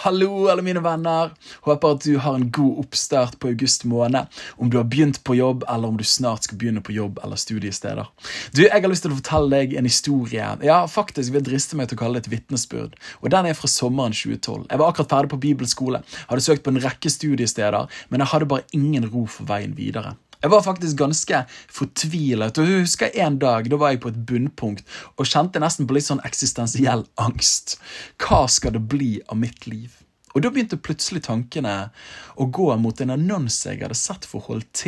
Hallo, alle mine venner. Håper at du har en god oppstart på august måned. Om du har begynt på jobb, eller om du snart skal begynne på jobb eller studiesteder. Du, Jeg har lyst til å fortelle deg en historie. Ja, faktisk vil jeg driste meg til å kalle det et vitnesbyrd. Og Den er fra sommeren 2012. Jeg var akkurat ferdig på bibelskole, hadde søkt på en rekke studiesteder, men jeg hadde bare ingen ro for veien videre. Jeg var faktisk ganske fortvilet. og jeg husker En dag da var jeg på et bunnpunkt og kjente nesten på litt sånn eksistensiell angst. Hva skal det bli av mitt liv? Og Da begynte plutselig tankene å gå mot en annonse jeg hadde sett for Holt.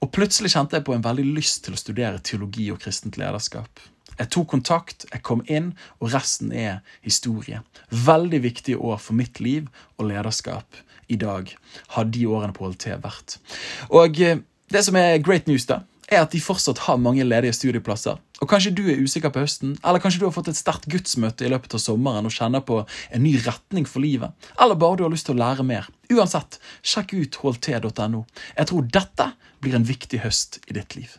Og plutselig kjente jeg på en veldig lyst til å studere teologi og kristent lederskap. Jeg tok kontakt, jeg kom inn, og resten er historie. Veldig viktige år for mitt liv og lederskap i dag har de årene på HLT vært. Og eh, det som er great news, da, er at de fortsatt har mange ledige studieplasser. Og Kanskje du er usikker på høsten, eller kanskje du har fått et sterkt gudsmøte i løpet av sommeren og kjenner på en ny retning for livet, eller bare du har lyst til å lære mer. Uansett, sjekk ut hlt.no. Jeg tror dette blir en viktig høst i ditt liv.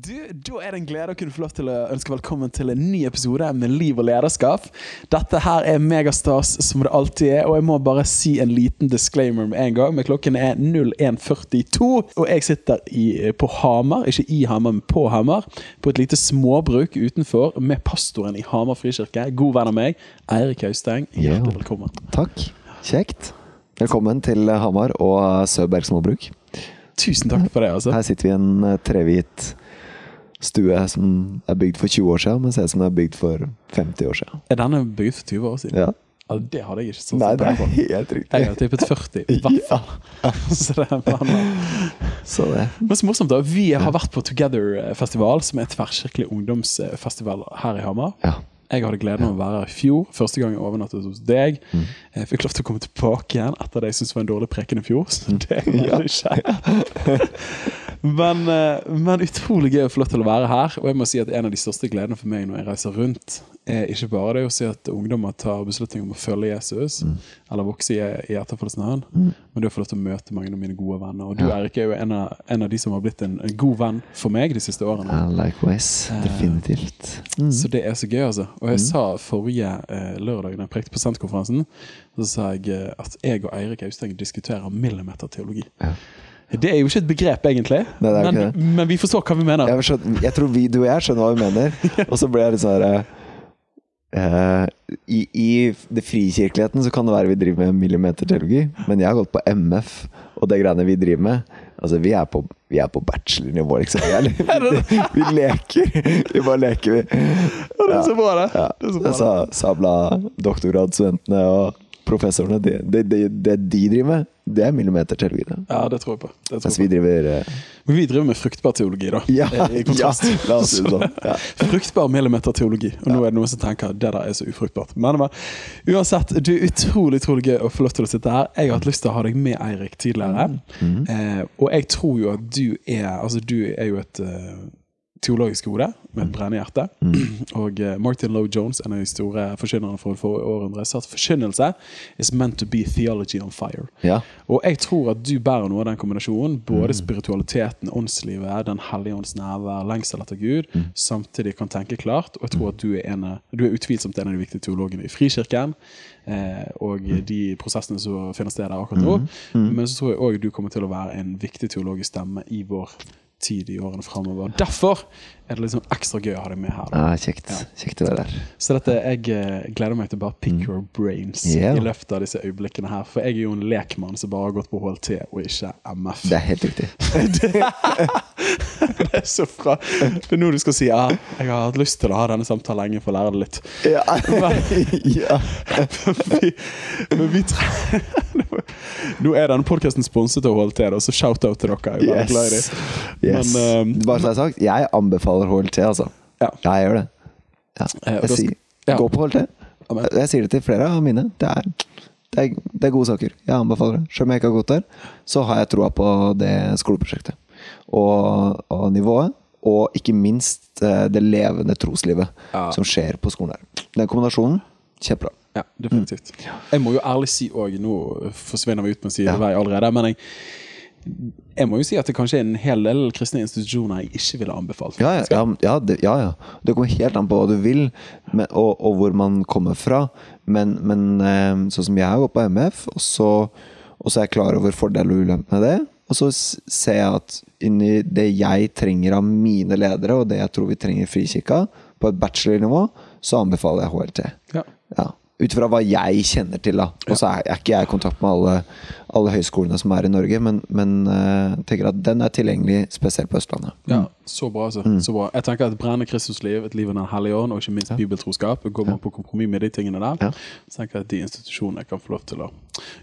Du, Da er det en glede å kunne få lov til å ønske velkommen til en ny episode med Liv og lederskap. Dette her er megastas som det alltid er, og jeg må bare si en liten disclaimer med en gang. Men klokken er 01.42, og jeg sitter i, på Hamar, ikke i Hamar, men på Hamar. På et lite småbruk utenfor med pastoren i Hamar frikirke. God venn av meg, Eirik Hausteng. Hjertelig velkommen. Takk. Kjekt. Velkommen til Hamar og Søberg småbruk. Tusen takk for det. altså. Her sitter vi i en eh, trehvit stue som er bygd for 20 år siden, men ser ut som den er bygd for 50 år siden. Er denne bygd for 20 år siden? Ja. Ja, det hadde jeg ikke sånn Nei, det er helt riktig. Jeg har tippet 40, i hvert fall. Så det er. Så det. Men så morsomt da, Vi har vært på Together-festival, som er et tverrkirkelig ungdomsfestival her i Hamar. Ja. Jeg hadde gleden av å være her i fjor. Første gang jeg overnattet hos deg. Mm. Jeg fikk lov til å komme tilbake igjen etter det jeg syntes var en dårlig preken i fjor. Så det er ja. Men, eh, men utrolig gøy å få lov til å være her. Og jeg må si at en av de største gledene for meg når jeg reiser rundt, er ikke bare det å si at ungdommer tar beslutning om å følge Jesus, Mm. eller vokse i, i etterfølgelse av han, men det å få lov til å møte mange av mine gode venner. Og du Erik, er jo en av, en av de som har blitt en, en god venn for meg de siste årene. Uh, likewise. Definitivt. Mm. Så det er så gøy, altså. Og jeg sa forrige uh, lørdag da jeg prekte på Senterkonferansen, så sa jeg eh, at jeg og Eirik Austeng diskuterer millimeterteologi. Ja. Det er jo ikke et begrep, egentlig, Nei, men, men vi forstår hva vi mener. Jeg, forstår, jeg tror vi, du og jeg skjønner hva vi mener, og så ble jeg litt sånn eh, i, I det frikirkeligheten så kan det være vi driver med millimeterteologi, men jeg har gått på MF, og det greiene vi driver med Altså, vi er på, vi er på bachelornivå, liksom. Vi, vi, vi leker. Vi bare leker, vi. Ja, det er så bra, det. Ja. det, så bra, det. Sabla doktorgradsstudentene og professorene, det, det, det, det de driver med, det er millimeterteologi. Ja, det tror jeg på. Det tror Mens vi driver uh... Vi driver med fruktbar teologi, da. Ja, Eh, ja la oss si det sånn. Ja. Fruktbar millimeterteologi. Og nå er det noen som tenker det der er så ufruktbart. Men, men uansett, du er utrolig utrolig gøy å få lov til å sitte her. Jeg har hatt lyst til å ha deg med, Eirik, tidligere. Mm. Eh, og jeg tror jo at du er Altså, du er jo et eh, teologisk hode med et brennende hjerte. Og eh, Martin Lowe Jones, en av de store forkynnerne fra forrige århundre, sa at forkynnelse is meant to be theology on fire. ja. Og jeg tror at du bærer noe av den kombinasjonen. Både spiritualiteten, åndslivet, Den hellige ånds nærvær, lengsel etter Gud. Samtidig kan tenke klart. Og jeg tror at du er, en, du er utvilsomt en av de viktige teologene i Frikirken. Eh, og de prosessene som finner sted der akkurat nå. Men så tror jeg òg du kommer til å være en viktig teologisk stemme i vår tid i årene framover. Derfor er det liksom ekstra gøy å ha deg med her. Ja, kjekt. Kjekt å være der. Så dette, jeg eh, gleder meg til bare pick your brains yeah. i løpet av disse øyeblikkene her. For jeg er jo en lekmann som bare har gått på HLT og ikke MF. Det er helt riktig. Det er så bra. Det er nå du skal si ja, jeg har hatt lyst til å ha denne samtalen lenge for å lære det litt. Ja. ja. vi, men vi tre... Nå er denne podkasten sponset av HLT, så shout-out til dere. Jeg yes. glad i Yes. Men, uh, Bare så jeg har sagt, jeg anbefaler HLT, altså. Ja. Jeg gjør det. Ja. Eh, Jeg sier, ja. Gå på HLT. Jeg sier det til flere av mine. Det er, det er, det er gode saker. Jeg anbefaler det. Selv om jeg ikke har gått der, så har jeg troa på det skoleprosjektet. Og, og nivået og ikke minst eh, det levende troslivet Ja. som skjer på skolen her. Den kombinasjonen, kjempebra. Ja, definitivt. Jeg må jo ærlig si òg, nå forsvinner vi ut Ja. sidevei allerede, men jeg, jeg må jo si at det kanskje er en hel del kristne institusjoner jeg ikke ville anbefalt. Ja, ja, ja, ja, det, ja, ja. Det kommer helt an på hva du vil, men, og, og hvor man kommer fra. Men, men eh, sånn som jeg har gått på MF, og så, og så er jeg klar over fordeler og ulemper med det. Og så ser jeg at inni det jeg trenger av mine ledere, og det jeg tror vi trenger i Frikirka, på et bachelornivå, så anbefaler jeg HLT. Ja. Ja. Ut fra hva jeg kjenner til, da. Og så er, er ikke jeg i kontakt med alle, alle høyskolene som er i Norge, men, men uh, tenker at den er tilgjengelig spesielt på Østlandet. Ja, så bra, altså. Så bra. Jeg tenker at et Kristus Kristusliv, et liv under Hellig ånd, og ikke minst bibeltroskap, går man på kompromiss med de tingene der, Ja. så tenker jeg at de institusjonene kan få lov til å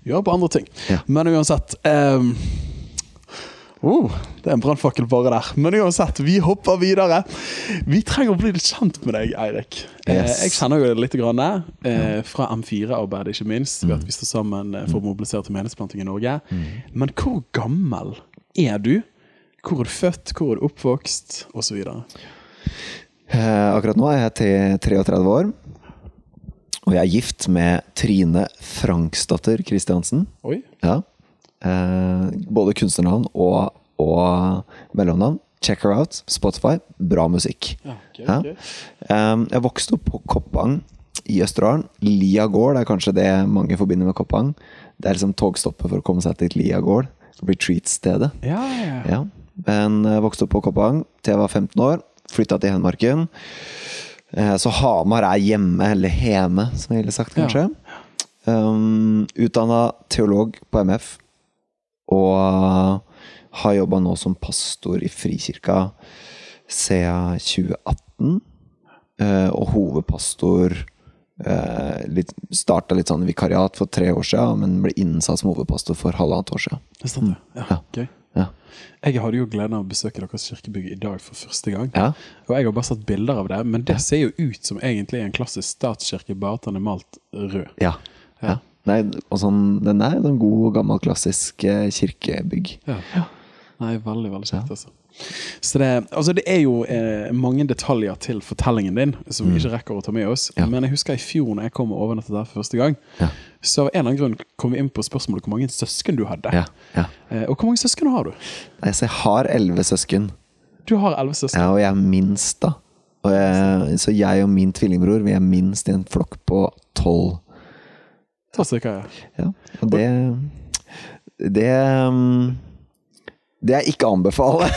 gjøre på andre ting. Ja. Men uansett ehm, oh, Det er en brannfakkel bare der. Men uansett, vi hopper videre. Vi trenger å bli litt kjent med deg, Eirik. Eh, Yes. jeg kjenner jo deg litt grann, eh, fra M4-arbeidet, ikke minst. Mm. Ved at vi står sammen eh, for å mobilisere til menighetsplanting i Norge. Men hvor gammel er du? Hvor er du født? Hvor er du oppvokst? Videre. Eh, akkurat nå er jeg til 33 år. Og jeg er gift med Trine Franksdatter Kristiansen. Oi. Ja. Eh, både kunstnernavn og, og mellomnavn. Check her out. Spotify. Bra musikk. Ja, ok, Ja. ok. Eh, jeg vokste opp på Koppang i Østerdalen. Lia gård er kanskje det mange forbinder med Koppang. Det er liksom togstoppet for å komme seg til Lia gård. Retreat-stedet. Ja, ja. Ja. Men jeg vokste opp på Koppang til jeg var 15 år. Flytta til Hedmarken. Eh, Så Hamar er hjemme, eller heme, som jeg ville sagt, kanskje. Um, Utdanna teolog på MF. Og har jobba nå som pastor i Frikirka siden 2018. Eh, Og hovedpastor eh, litt, Starta litt sånn vikariat for tre år siden, men ble innsatt som hovedpastor for halvannet år siden. Det stemmer. Ja, Ja. Okay. Ja. Jeg hadde jo gleden av å besøke deres kirkebygg i dag for første gang. Ja. Og jeg har bare sett bilder av det, men det ser jo ut som egentlig en klassisk statskirke, bare at den er malt rød. Ja. ja. Nei, og sånn, den er en god, gammel, klassisk eh, kirkebygg. Ja. Nei, veldig, veldig kjekt, altså. Så det, altså det er jo eh, mange detaljer til fortellingen din som vi ikke rekker å ta med oss. Mm. Ja. Men jeg husker i fjor når jeg kom og overnattet der for første gang, Ja. så av en eller annen grunn kom vi inn på spørsmålet hvor mange søsken du hadde. Ja, ja. Eh, og hvor mange søsken har du? Nei, så jeg har elleve søsken, Du har elleve søsken. ja, og jeg er minst, da. Og jeg, så jeg og min tvillingbror Vi er minst i en flokk på tolv. Ta stykker, ja. Og det Det Det er ikke å anbefale.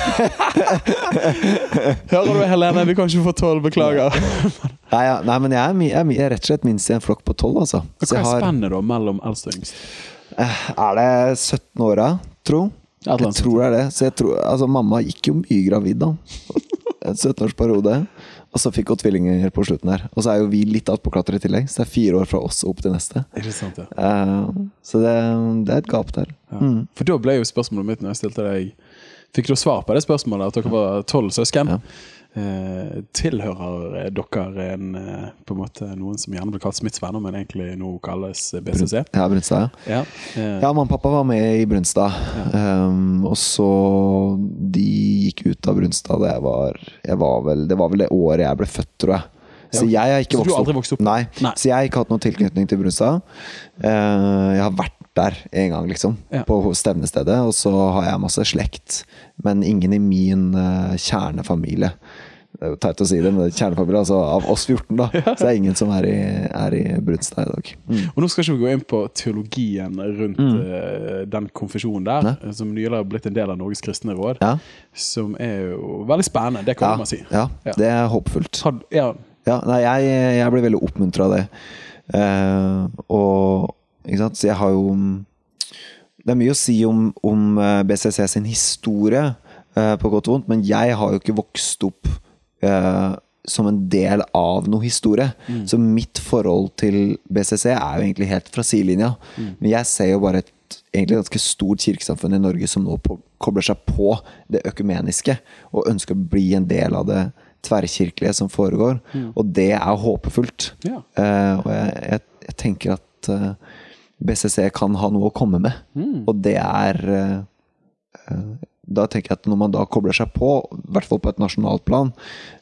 Hører du, Helene? Vi kan ikke få tolv, beklager. Nei, ja, nei men jeg er, jeg er, jeg er rett og slett minst i en flokk på tolv, altså. Hva er har, spennet da mellom eldst og yngst? er det 17 åra, tro? Jeg tror det er det. Tror, altså, mamma gikk jo mye gravid, da. En 17-årsperiode. Og så fikk hun tvillinger på slutten her. Og så er jo vi litt attpåklatre i tillegg, så det er fire år fra oss opp til neste. Det sant, ja. uh, så det, det er et gap der. ja. Mm. For da ble jo spørsmålet mitt når jeg stilte deg Fikk du svar på det spørsmålet, at dere var tolv søsken? Ja. Eh, tilhører dere en, eh, på en måte noen som gjerne blir kalt smittsvenner, men egentlig nå kalles BCC? Ja, Brunstad, ja. Ja. Eh, Ja, mamma og pappa var med i Brunstad. Um, og så De gikk ut av Brunstad da jeg var, jeg var vel, Det var vel det året jeg ble født, tror jeg. Så jeg har ikke Så du vokst har aldri opp. vokst opp? Nei. Nei. Så jeg har ikke hatt noen tilknytning til Brunstad. Uh, jeg har vært der en gang, liksom. Ja. På stevnestedet. Og så har jeg masse slekt. Men ingen i min uh, kjernefamilie. Det er jo teit å si det, men kjernefamilie, altså av oss 14, da. Så det er ingen som er i, er i Brunstad i dag. Mm. Og nå skal ikke vi gå inn på teologien rundt eh, den konfesjonen der, Nei. eh, som nylig har blitt en del av Norges kristne råd, Ja, som er jo veldig spennende, det kan man si. ja, det er håpefullt. Had, ja, Ja, nei, jeg, jeg ble veldig oppmuntra av det. Uh, og ikke sant, så jeg har jo Det er mye å si om, om eh, BCC sin historie, eh, på godt og vondt, men jeg har jo ikke vokst opp eh, som en del av noe historie. Så mitt forhold til BCC er jo egentlig helt fra sidelinja. Men jeg ser jo bare et egentlig ganske stort kirkesamfunn i Norge som nå på, kobler seg på det økumeniske, og ønsker å bli en del av det tverrkirkelige som foregår. Og det er håpefullt. Ja. Eh, og jeg, jeg, jeg tenker at eh, BCC kan ha noe å komme med. Og det er eh, eh, da tenker jeg at når man da kobler seg på, i hvert fall på et nasjonalt plan,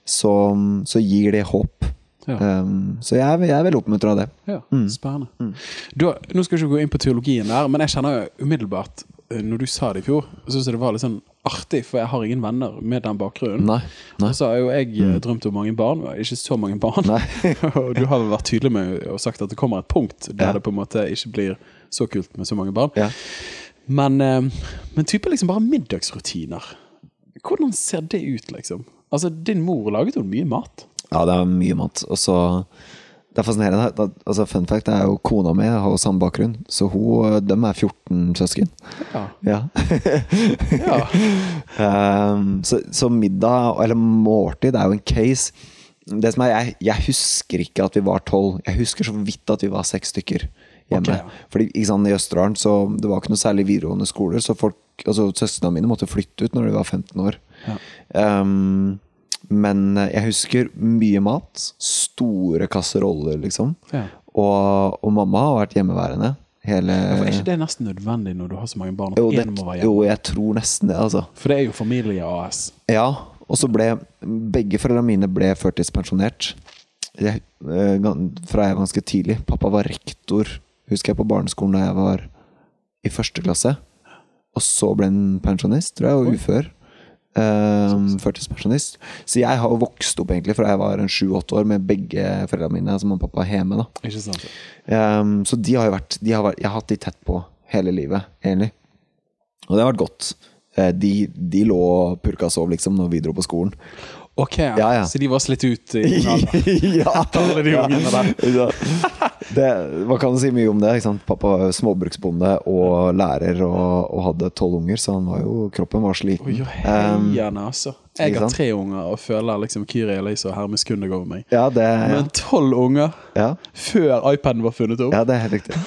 så, så gir det håp. Ja. Um, så jeg er, jeg er veldig oppmuntra av det. Ja, Spennende. Da, nå skal vi ikke gå inn på teologien der, men jeg kjenner jo umiddelbart Når du sa det i fjor, så syntes jeg det var litt sånn artig, for jeg har ingen venner med den bakgrunnen. Nei. nei. Og så har jo jeg eh, drømt om mange barn, og ikke så mange barn. Nei. og du har vel vært tydelig med og sagt at det kommer et punkt der Ja. det på en måte ikke blir så kult med så mange barn. Ja. Men, eh, men type liksom bare middagsrutiner. Hvordan ser det ut, liksom? Altså, Din mor laget jo mye mat. Ja, det er mye mat. Og så Det er fascinerende. Altså, fun fact er jo kona mi har samme bakgrunn, så hun, dem er 14 søsken. Ja. Ja. ja. Um, så, så middag, eller måltid, er jo en case. Det som er, jeg, jeg husker ikke at vi var tolv. Jeg husker så vidt at vi var seks stykker hjemme. Okay, ja. Fordi ikke sant, I Østerdalen så det var ikke noe særlig videregående skoler, så folk, altså søsknene mine måtte flytte ut når de var 15 år. Ja. Um, men eh, jeg husker mye mat. Store kasseroller, liksom. Ja. Og, og mamma har vært hjemmeværende hele For Er ikke det nesten nødvendig når du har så mange barn? Jo, det, jo, jeg tror nesten det, altså. For det er jo familie AS. Ja, og så ble begge foreldrene mine ble førtidspensjonert. Jeg, eh, fra jeg var ganske tidlig. Pappa var rektor, husker jeg, på barneskolen da jeg var i første klasse. Og så ble han pensjonist, tror jeg, og ufør. Um, førtidspensjonist. Så jeg har jo vokst opp egentlig fra jeg var en sju-åtte år med begge foreldrene mine, altså mamma og pappa, hjemme. Um, så de har jo vært, de har vært Jeg har hatt de tett på hele livet, egentlig. Og det har vært godt. Eh, De, de lå og purka og sov, liksom, når vi dro på skolen. Ok, ja. Ja, ja. Så de var slitt ut i ja, der. Ja. Det, hva kan du si mye om det. Ikke sant? Pappa var småbruksbonde og lærer og, og hadde tolv unger, så han var jo, kroppen var sliten. Oi, jo, Um, altså. Jeg har tre unger og føler liksom Kyrie Elise og Hermes Kunde over meg. ja, det, Men tolv unger ja, før iPaden var funnet opp? ja, det er helt riktig.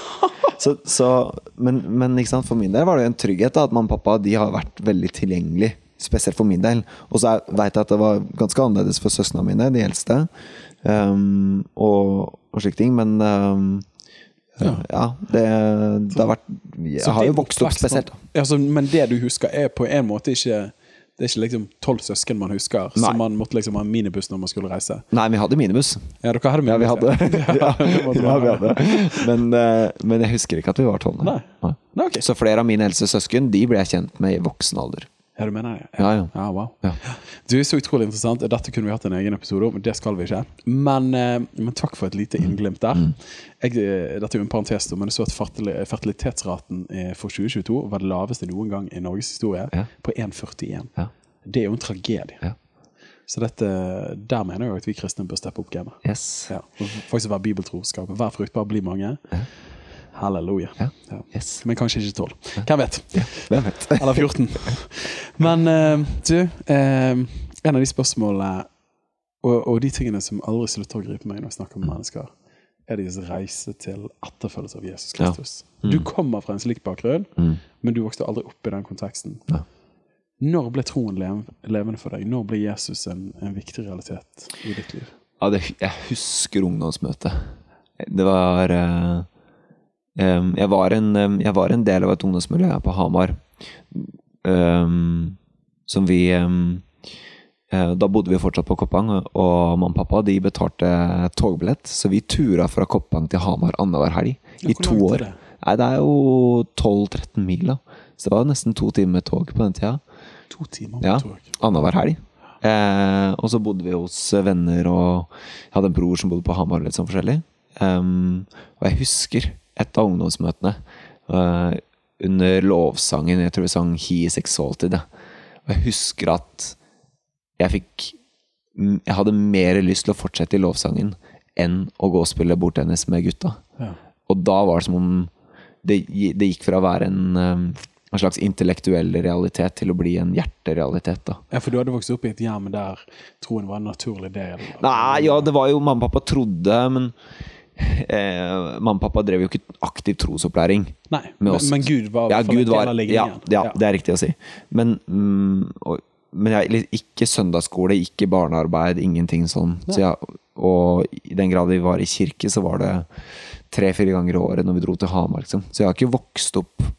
Så, så, men men for min del var det jo en trygghet da, at mamma og pappa de har vært veldig tilgjengelig. Spesielt for min del. Og så veit jeg at det var ganske annerledes for søstrene mine, de eldste. Um, og, og slike ting. Men um, Ja. ja, det, det har vært Jeg Så har jo vokst opp spesielt. Altså, men det du husker, er på en måte ikke Det er ikke liksom tolv søsken man husker, så man måtte liksom ha minibuss når man skulle reise. Nei, vi hadde minibuss. Ja, dere hadde Ja, vi hadde. ja, ja, vi hadde. Men, eh, men jeg husker ikke at vi var tolv. Nei. Nei. Nei, ok. Så flere av mine eldste søsken De ble jeg kjent med i voksen alder. Ja, du mener det? Ja, ja. Ja, wow. Ja. Du så utrolig interessant. Dette kunne vi hatt en egen episode om, men det skal vi ikke. Men, eh, men takk for et lite innglimt der. Mm. Jeg, eh, dette er jo en parentes, men jeg så at fertilitetsraten eh, for 2022 var det laveste noen gang i Norges historie, Ja. på 1,41. Ja. Det er jo en tragedie. Ja. Så dette, der mener jeg at vi kristne bør steppe opp gamet. Yes. Ja. Faktisk være bibeltroskap. Vær fruktbar, bli mange. Halleluja. Ja. Ja. yes. Men kanskje ikke tolv. Hvem vet? Hvem vet? Eller 14. Men uh, du, uh, en av de spørsmålene og, og de tingene som aldri slutter å gripe meg når jeg snakker med mennesker, er deres reise til etterfølgelse av Jesus. Kristus. Du kommer fra en slik bakgrunn, Mm. men du vokste aldri opp i den konteksten. Når ble troen levende for deg? Når ble Jesus en, en viktig realitet i ditt liv? Ja, det, jeg husker ungdomsmøtet. Det var em, jeg, var en, em, jeg var en del av et ungdomsmiljø her på Hamar. um, som vi um, eh, Da bodde vi fortsatt på Koppang, og mamma og pappa de betalte togbillett. Så vi tura fra Koppang til Hamar annenhver helg i to år. det? Nei, det er jo 12-13 mil, da. Så det var nesten to timer med tog på den tida. To timer Ja. tog. Annenhver helg. Eh, og så bodde vi hos venner, og jeg hadde en bror som bodde på Hamar. Litt sånn forskjellig. Um, og jeg husker et av ungdomsmøtene Uh, under lovsangen. Jeg tror vi sang He is exalted. Og jeg husker at jeg fikk Jeg hadde mer lyst til å fortsette i lovsangen enn å gå og spille bordtennis med gutta. Ja. Og da var det som om det, det gikk fra å være en, um, en slags intellektuell realitet til å bli en hjerterealitet. da. ja, for du hadde vokst opp i et hjem der troen var en naturlig del? Nei, ja, det var jo Mamma og pappa trodde, men eh, mamma og pappa drev jo ikke aktiv trosopplæring. Nei, Med men, oss. men Gud var Ja, Gud var ja, ja, det er riktig å si. Men, mm, og, men jeg, ikke søndagsskole, ikke barnearbeid, ingenting sånn. Så jeg, og i den grad vi var i kirke, så var det tre-fire ganger i året når vi dro til Hamar. Liksom. Så jeg har ikke vokst opp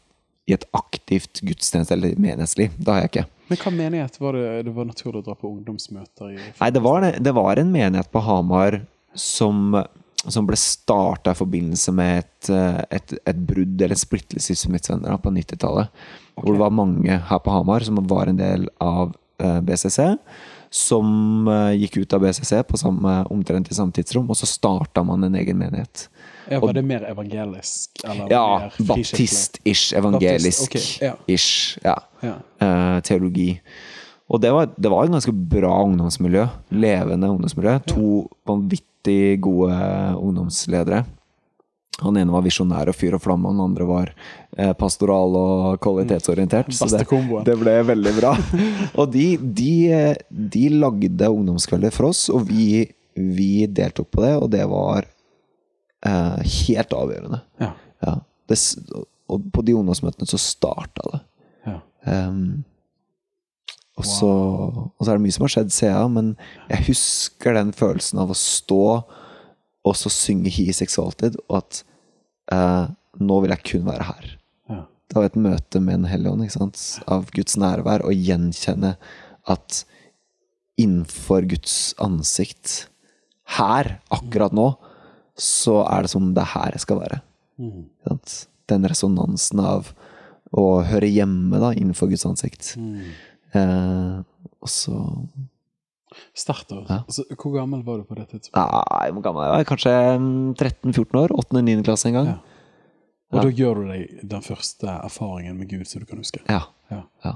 i et aktivt gudstjeneste eller menighetsliv. Det har jeg ikke. Men hva menighet var det det var naturlig å dra på ungdomsmøter i? Nei, det var, det, det var en menighet på Hamar som, som ble starta i forbindelse med et, eh, et, et brudd eller en splittelse i Smithsvenner på 90-tallet. Hvor det var mange her på Hamar som var en del av eh, BCC. Som eh, gikk ut av BCC på samme, omtrent i samme tidsrom, og så starta man en egen menighet. Ja, var det mer evangelisk? Eller Ja, baptist-ish, Baptist, ok, ja. evangelisk-ish. Ja. Eh, teologi. Og det var, det var et ganske bra ungdomsmiljø. Levende ungdomsmiljø. To vanvittig gode ungdomsledere. Han ene var visjonær og fyr og flamme, den andre var eh, pastoral og kvalitetsorientert. Så det, det ble veldig bra. og de, de, eh, de lagde ungdomskvelder for oss, og vi, vi deltok på det, og det var eh, helt avgjørende. Ja. Ja. Det, og på de ungdomsmøtene så starta det. Ja. Ehm, og, så, og så er det mye som har skjedd siden, men jeg husker den følelsen av å stå og så synge He is exalted, og at eh, nå vil jeg kun være her. Ja. Det var et møte med en hellige ånd, av Guds nærvær, og gjenkjenne at innenfor Guds ansikt, her, akkurat nå, så er det som det er her jeg skal være. Mm. Den resonansen av å høre hjemme da, innenfor Guds ansikt. Mm. Eh, og så Starter. Ja. Altså, hvor gammel var du på det tidspunktet? Nei, hvor gammel jeg? Kanskje mm, 13-14 år? 8.-9. klasse en gang? Ja. Og Ja. da gjør du deg den første erfaringen med Gud som du kan huske. Ja. Ja. Ja.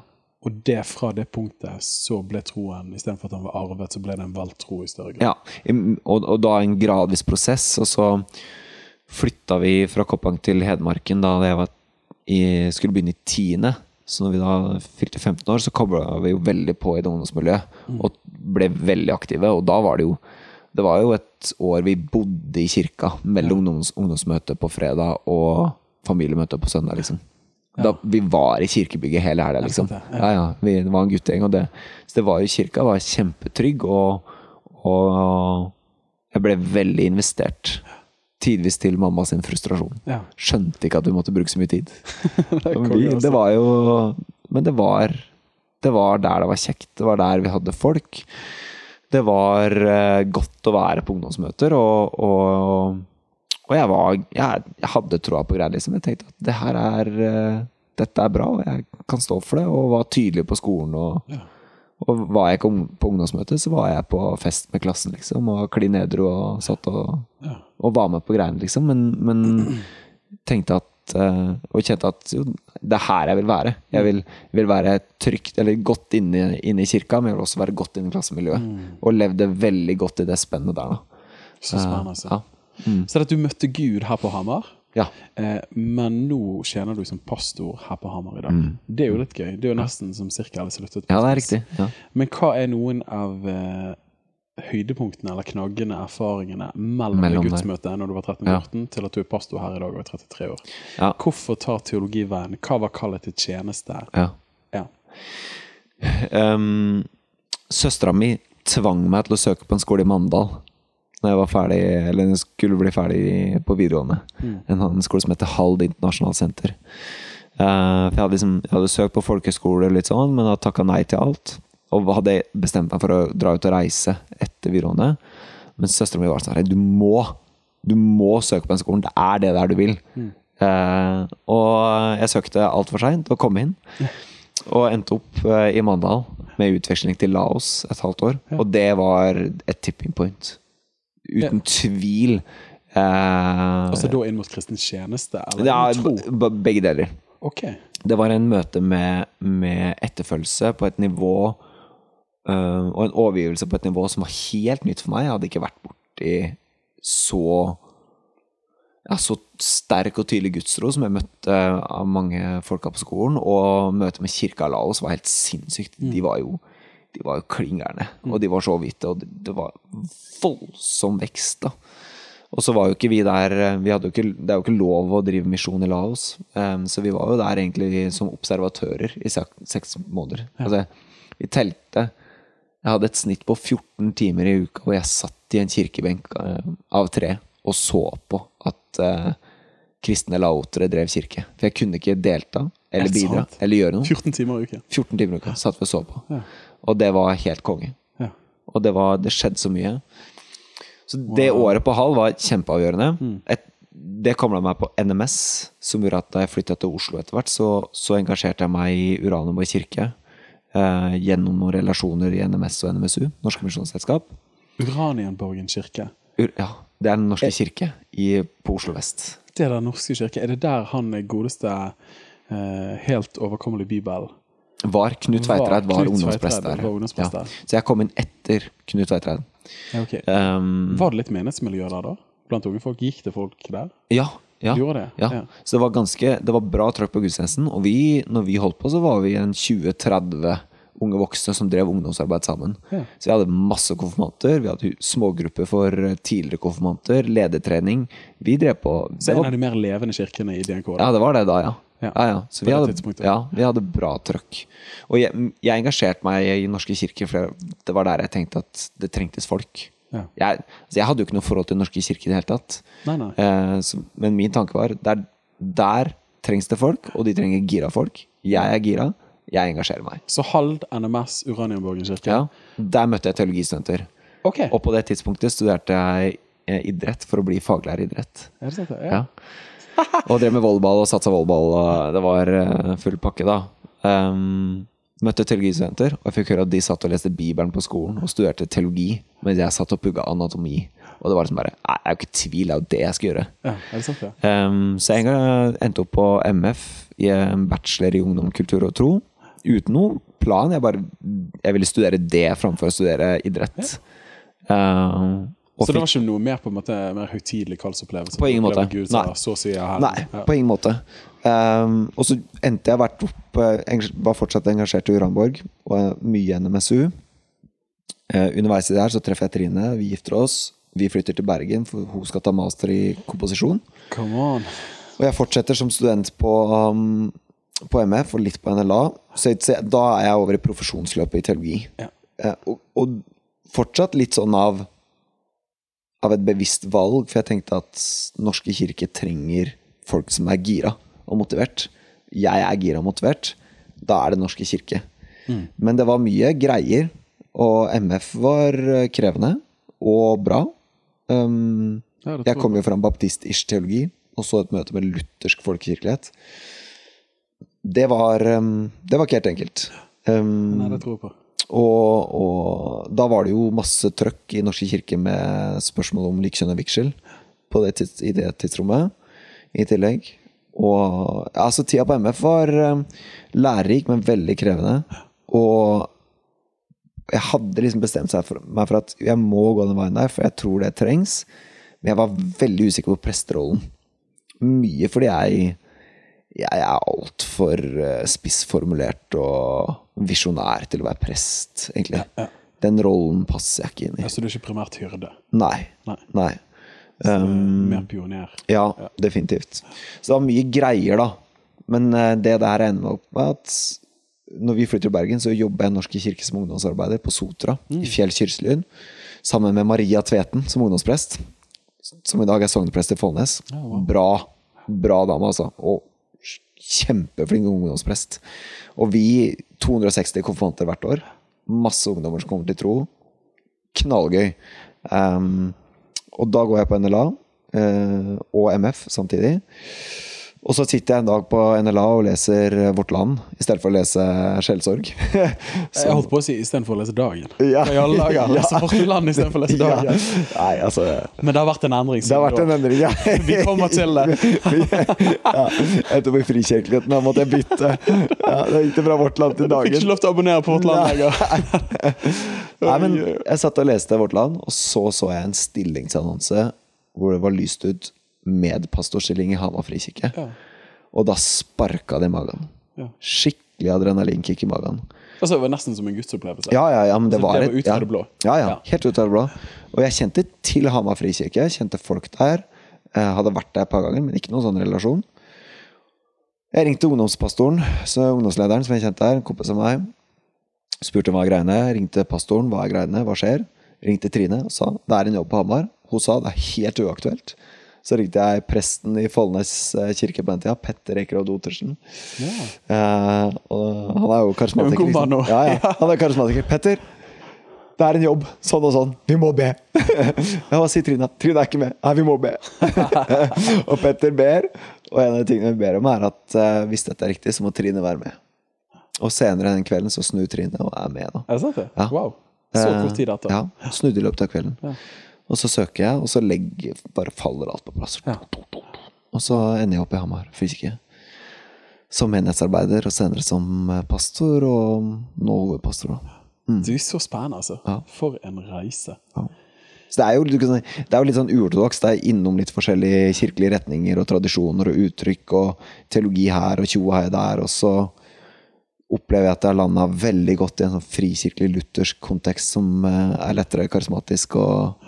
Og det fra det punktet så ble troen, istedenfor at den var arvet, så ble det en valgt tro i større grad. ja. Og, og da en gradvis prosess, og så flytta vi fra Koppang til Hedmarken da jeg var i, skulle begynne i tiende. Så når vi da fylte 15 år, så kobla vi jo veldig på i det ungdomsmiljøet. Og ble veldig aktive. Og da var det jo Det var jo et år vi bodde i kirka mellom ungdoms, ungdomsmøtet på fredag og familiemøtet på søndag, liksom. Da, vi var i kirkebygget hele helga, liksom. Ja, ja, vi, det var en guttegjeng, og det, så det var jo kirka var kjempetrygg, og, og jeg ble veldig investert. Tidvis til mamma sin frustrasjon. Ja. Skjønte ikke at vi måtte bruke så mye tid. Det vi, altså. det var jo Men det var Det var der det var kjekt. Det var der vi hadde folk. Det var eh, godt å være på ungdomsmøter, og, og, og jeg var jeg, jeg hadde troa på greier, liksom. Jeg tenkte at det her er eh, Dette er bra, og jeg kan stå for det. Og var tydelig på skolen. Og, Ja. Og var jeg ikke på ungdomsmøte, så var jeg på fest med klassen, liksom. Og klin edru og satt og Ja. og var med på greiene, liksom. Men, men tenkte at eh, Og kjente at jo, det er her jeg vil være. Jeg vil, vil være trygt, eller godt inne, inne i kirka, men jeg vil også være godt inne i klassemiljøet. Og levde veldig godt i det spennet der, da. Så spennende. altså. Ja. Mm. Så at du møtte Gud her på Hamar, ja. eh, men nå tjener du som pastor her på Hamar i dag. Det er jo litt gøy. Det er jo nesten som cirka alle sluttet. Mm. ja, det er riktig. Ja. Men hva er noen av eh, høydepunktene eller knaggene, erfaringene mellom, Mellom det gudsmøtet når du var 13-14 til at du er pastor her i dag og er 33 år? Ja. Hvorfor tar teologiveien? Hva var kallet til tjeneste? ja. Ja. Um, Søstera mi tvang meg til å søke på en skole i Mandal Når jeg var ferdig, eller skulle bli ferdig på videregående. En annen skole som heter Hald internasjonalt senter. Uh, for jeg hadde, liksom, jeg hadde søkt på folkehøyskole, litt sånn, men hadde takka nei til alt. Og hadde bestemt meg for å dra ut og reise etter videregående. Men søstera mi var sånn Du må! Du må søke på den skolen. Det er det der du vil. Eh, og jeg søkte altfor seint og kom inn. Og endte opp uh, i Mandal med utveksling til Laos et halvt år. Og det var et tipping point. Uten tvil. Eh, Altså da inn mot kristen tjeneste? Eller ja, begge deler. Okay. Det var en møte med, med etterfølgelse på et nivå uh, Og en overgivelse på et nivå som var helt nytt for meg. Jeg hadde ikke vært borti så ja, så sterk og tydelig gudstro som jeg møtte av mange folka på skolen. Og møtet med kirka Laos var helt sinnssykt. De var jo de var jo klingerne. og de var så hvite, og det, var voldsom vekst, da. Og så var jo ikke vi der vi hadde jo ikke, Det er jo ikke lov å drive misjon i Laos, Um, så vi var jo der egentlig som observatører i seks, seks måneder. Altså, vi telte. Jeg hadde et snitt på 14 timer i uka hvor jeg satt i en kirkebenk eh, av tre og så på at uh, kristne laotere drev kirke. For jeg kunne ikke delta, eller Er bidra, sant? eller gjøre noe. 14 timer i uka. 14 timer i uka satt vi og så på. Ja. Og det var helt konge. Ja. Og det, var, det skjedde så mye. Så det året på Hall var kjempeavgjørende. Mm. Et, det kobla meg på NMS, som gjorde at da jeg flytta til Oslo etter hvert, så, så engasjerte jeg meg i Uranienborg kirke. Eh, gjennom noen relasjoner i NMS og NMSU, Norske Misjonsselskap. Uranienborgen kirke. Ur, ja, det er Den Eh. norske kirke i, på Oslo vest. Det er den norske kirke. Er det der han er godeste eh, helt overkommelig bibel Var Knut Veitreid var var ungdomsprest der. var ungdomsprest Ja. Så jeg kom inn etter Knut Veitreid. Ja, okay. Um, Var det litt menighetsmiljø der, da? Blant unge folk? Gikk det folk der? ja, ja. Det? Ja. Ja. Så det var ganske Det var bra trøkk på gudstjenesten. Og vi, når vi holdt på, så var vi en 20-30 unge voksne som drev ungdomsarbeid sammen. Ja. Så vi hadde masse konfirmanter. Vi hadde smågrupper for eh, tidligere konfirmanter. Ledertrening. Vi drev på Så en av de mer levende kirkene i DNK? Da. Ja, det var det da, ja. Ja. Ja. Så vi hadde, ja, vi hadde bra trøkk. Og jeg, jeg engasjerte meg i Norske kirker, for det var der jeg tenkte at det trengtes folk. Ja. Jeg, altså jeg hadde jo ikke noe forhold til Norske kirke i det hele tatt. Nei, nei. Eh, så, men min tanke var der, der trengs det folk, og de trenger gira folk. Jeg er gira, jeg engasjerer meg. Så Hald, NMS, Uranienborgen kirke? Ja, Der møtte jeg teologistudenter. Okay. Og på det tidspunktet studerte jeg eh, idrett for å bli faglærer i idrett. Er det sant? det? Ja. Og drev med volleyball og satsa volleyball, og det var eh, full pakke, da. Um, møtte teologistudenter, og jeg fikk høre at de satt og leste Bibelen på skolen og studerte teologi, mens jeg satt og pugga anatomi. Og det var liksom bare Nei, det er jo ikke tvil, det er jo det jeg skal gjøre. Ja, er det sant, ja? Um, så jeg endte opp på MF i en bachelor i ungdom, kultur og tro. Uten noe plan. Jeg bare Jeg ville studere det framfor å studere idrett. Uh, Så det var ikke noe mer på en måte mer høytidelig kallsopplevelse? På ingen måte. Gud, Nei. så her. Nei, Ja. på ingen måte. Um, og så endte jeg vært opp eh, Var fortsatt engasjert i Uranborg, og mye NMSU. Uh, underveis i det her så treffer jeg Trine, vi gifter oss. Vi flytter til Bergen, for hun skal ta master i komposisjon. Come on. Og jeg fortsetter som student på, um, på MF og litt på NLA. Så, da er jeg over i profesjonsløpet i teologi. Ja. Eh, og, og fortsatt litt sånn av Av et bevisst valg, for jeg tenkte at Norske kirke trenger folk som er gira og motivert. Jeg er gira og motivert. Da er det Norske kirke. Men det var mye greier, og MF var eh, krevende og bra. Um, jeg kom jo fra en baptist-ish teologi, og så et møte med luthersk folkekirkelighet. Det var, um, det var ikke helt enkelt. Um, Nei, det tror jeg på. og, og da var det jo masse trøkk i Norske kirke med spørsmål om likekjønn og vigsel på det tids, i det tidsrommet, i tillegg. Og altså, tida på MF var um, lærerik, men veldig krevende. Og jeg hadde liksom bestemt for, meg for at jeg må gå den veien der, for jeg tror det trengs. Men jeg var veldig usikker på presterollen. Mye fordi jeg jeg er altfor uh, spissformulert og visjonær til å være prest, egentlig. Den rollen passer jeg ikke inn i. Så du er ikke primært hyrde? Nei. Nei. Nei. Um, mer pioner? ja, definitivt. Så det var mye greier, da. Men eh, det her ender opp med, at når vi flytter til Bergen, så jobber jeg i Norske kirke som ungdomsarbeider på Sotra, i Fjell kirkelyd, sammen med Maria Tveten som ungdomsprest, som i dag er sogneprest i Follnes. Bra, bra dame, altså. Og kjempeflink ungdomsprest. Og vi 260 konfirmanter hvert år. Masse ungdommer som kommer til tro. Knallgøy. Um, og da går jeg på NLA uh, og MF samtidig. Og så sitter jeg en dag på NLA og leser Vårt Land i stedet for å lese Skjellsorg. Jeg holdt på å si istedenfor å lese Dagen. Ja. I alle dager? Lese Fortland istedenfor å lese Ja. Dagen. Nei, altså Men det har vært en endring. Det har vært en endring, ja. Vi kommer til det. ja, Etter på frikirkeligheten, da måtte jeg bytte. Ja, Da gikk det fra Vårt Land til Fikk ikke lov til å abonnere på Vårt Land lenger. Nei, men jeg satt og leste Vårt Land, og så så jeg en stillingsannonse hvor det var lyst ut medpastorstilling i Hamar frikirke. Ja. Og da sparka det i magen. Ja. Skikkelig adrenalinkick i magen. Altså, det var nesten som en gudsopplevelse. Ja, ja, ja, men det Altså, var det var ut av ja. det blå. Ja, ja, helt ut av det blå. Og jeg kjente til Hamar frikirke. Kjente folk der. Jeg hadde vært der et par ganger, men ikke noen sånn relasjon. Jeg ringte ungdomspastoren, så ungdomslederen som jeg kjente der, en kompis av meg. Spurte hva er greiene. Ringte pastoren, hva er greiene, hva skjer? Ringte Trine og sa det er en jobb på Hamar. Hun sa det er helt uaktuelt. Så ringte jeg presten i Follnes eh, kirke på den tida, Petter Ekerhovd Otersen. Ja. Uh, og han er jo karismatiker. Er liksom. Ja, ja, han er karismatiker. Petter, det er en jobb. Sånn og sånn. Vi må be. ja, hva sier Trine? Trine er ikke med. Nei, vi må be. og Petter ber, og en av de tingene vi ber om, er at uh, hvis dette er riktig, så må Trine være med. Og senere den kvelden så snur Trine og er med, da. Er det sant, det? Ja. Wow. Så kort tid etter. Ja, snudde i løpet av kvelden. Ja. Og så søker jeg, og så legger, bare faller alt på plass. Ja. Og så ender jeg opp i Hamar fysiker. Som menighetsarbeider, og senere som eh, pastor, og nå hovedpastor. da. Det er så spennende, altså. Ja. For en reise. Så det er jo, du det er jo litt sånn uortodoks. Det er innom litt forskjellige kirkelige retninger og tradisjoner og uttrykk og teologi her og tjoa her der. Og så opplever jeg at jeg har landa veldig godt i en sånn frikirkelig luthersk kontekst som eh, er lettere karismatisk og,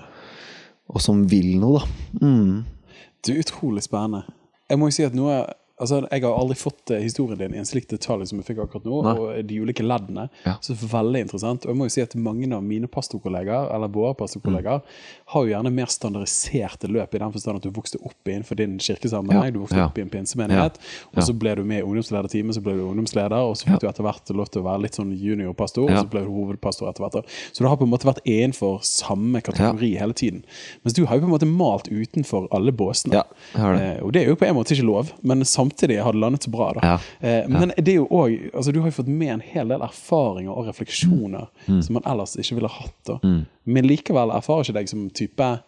og som vil noe, da. Mm. Det er utrolig spennende. Jeg må jo si at noe Altså, Jeg har aldri fått eh, historien din i en slik detalj som jeg fikk akkurat nå, Nei. og de ulike leddene. Ja. Så det er veldig interessant. Og jeg må jo si at mange av mine pastorkollegaer, eller våre pastorkollegaer, har jo gjerne mer standardiserte løp, i den forstand at du vokste opp innenfor din kirkesammenheng, Ja. du vokste Ja. opp i en pinsemenighet, og så ble du med i ungdomslederteamet, så ble du ungdomsleder, og så fikk du etter hvert lov til å være litt sånn juniorpastor, og så ble du hovedpastor etter hvert. Så du har på en måte vært innenfor samme kategori hele tiden. Mens du har jo på en måte malt utenfor alle båsene. Ja, det. Eh, og det er jo på en måte ikke lov, men samtidig har det landet så bra. da. Ja, Eh, men det er jo også, altså, du har jo fått med en hel del erfaringer og refleksjoner Mm. som man ellers ikke ville hatt. da. Men likevel erfarer ikke deg som type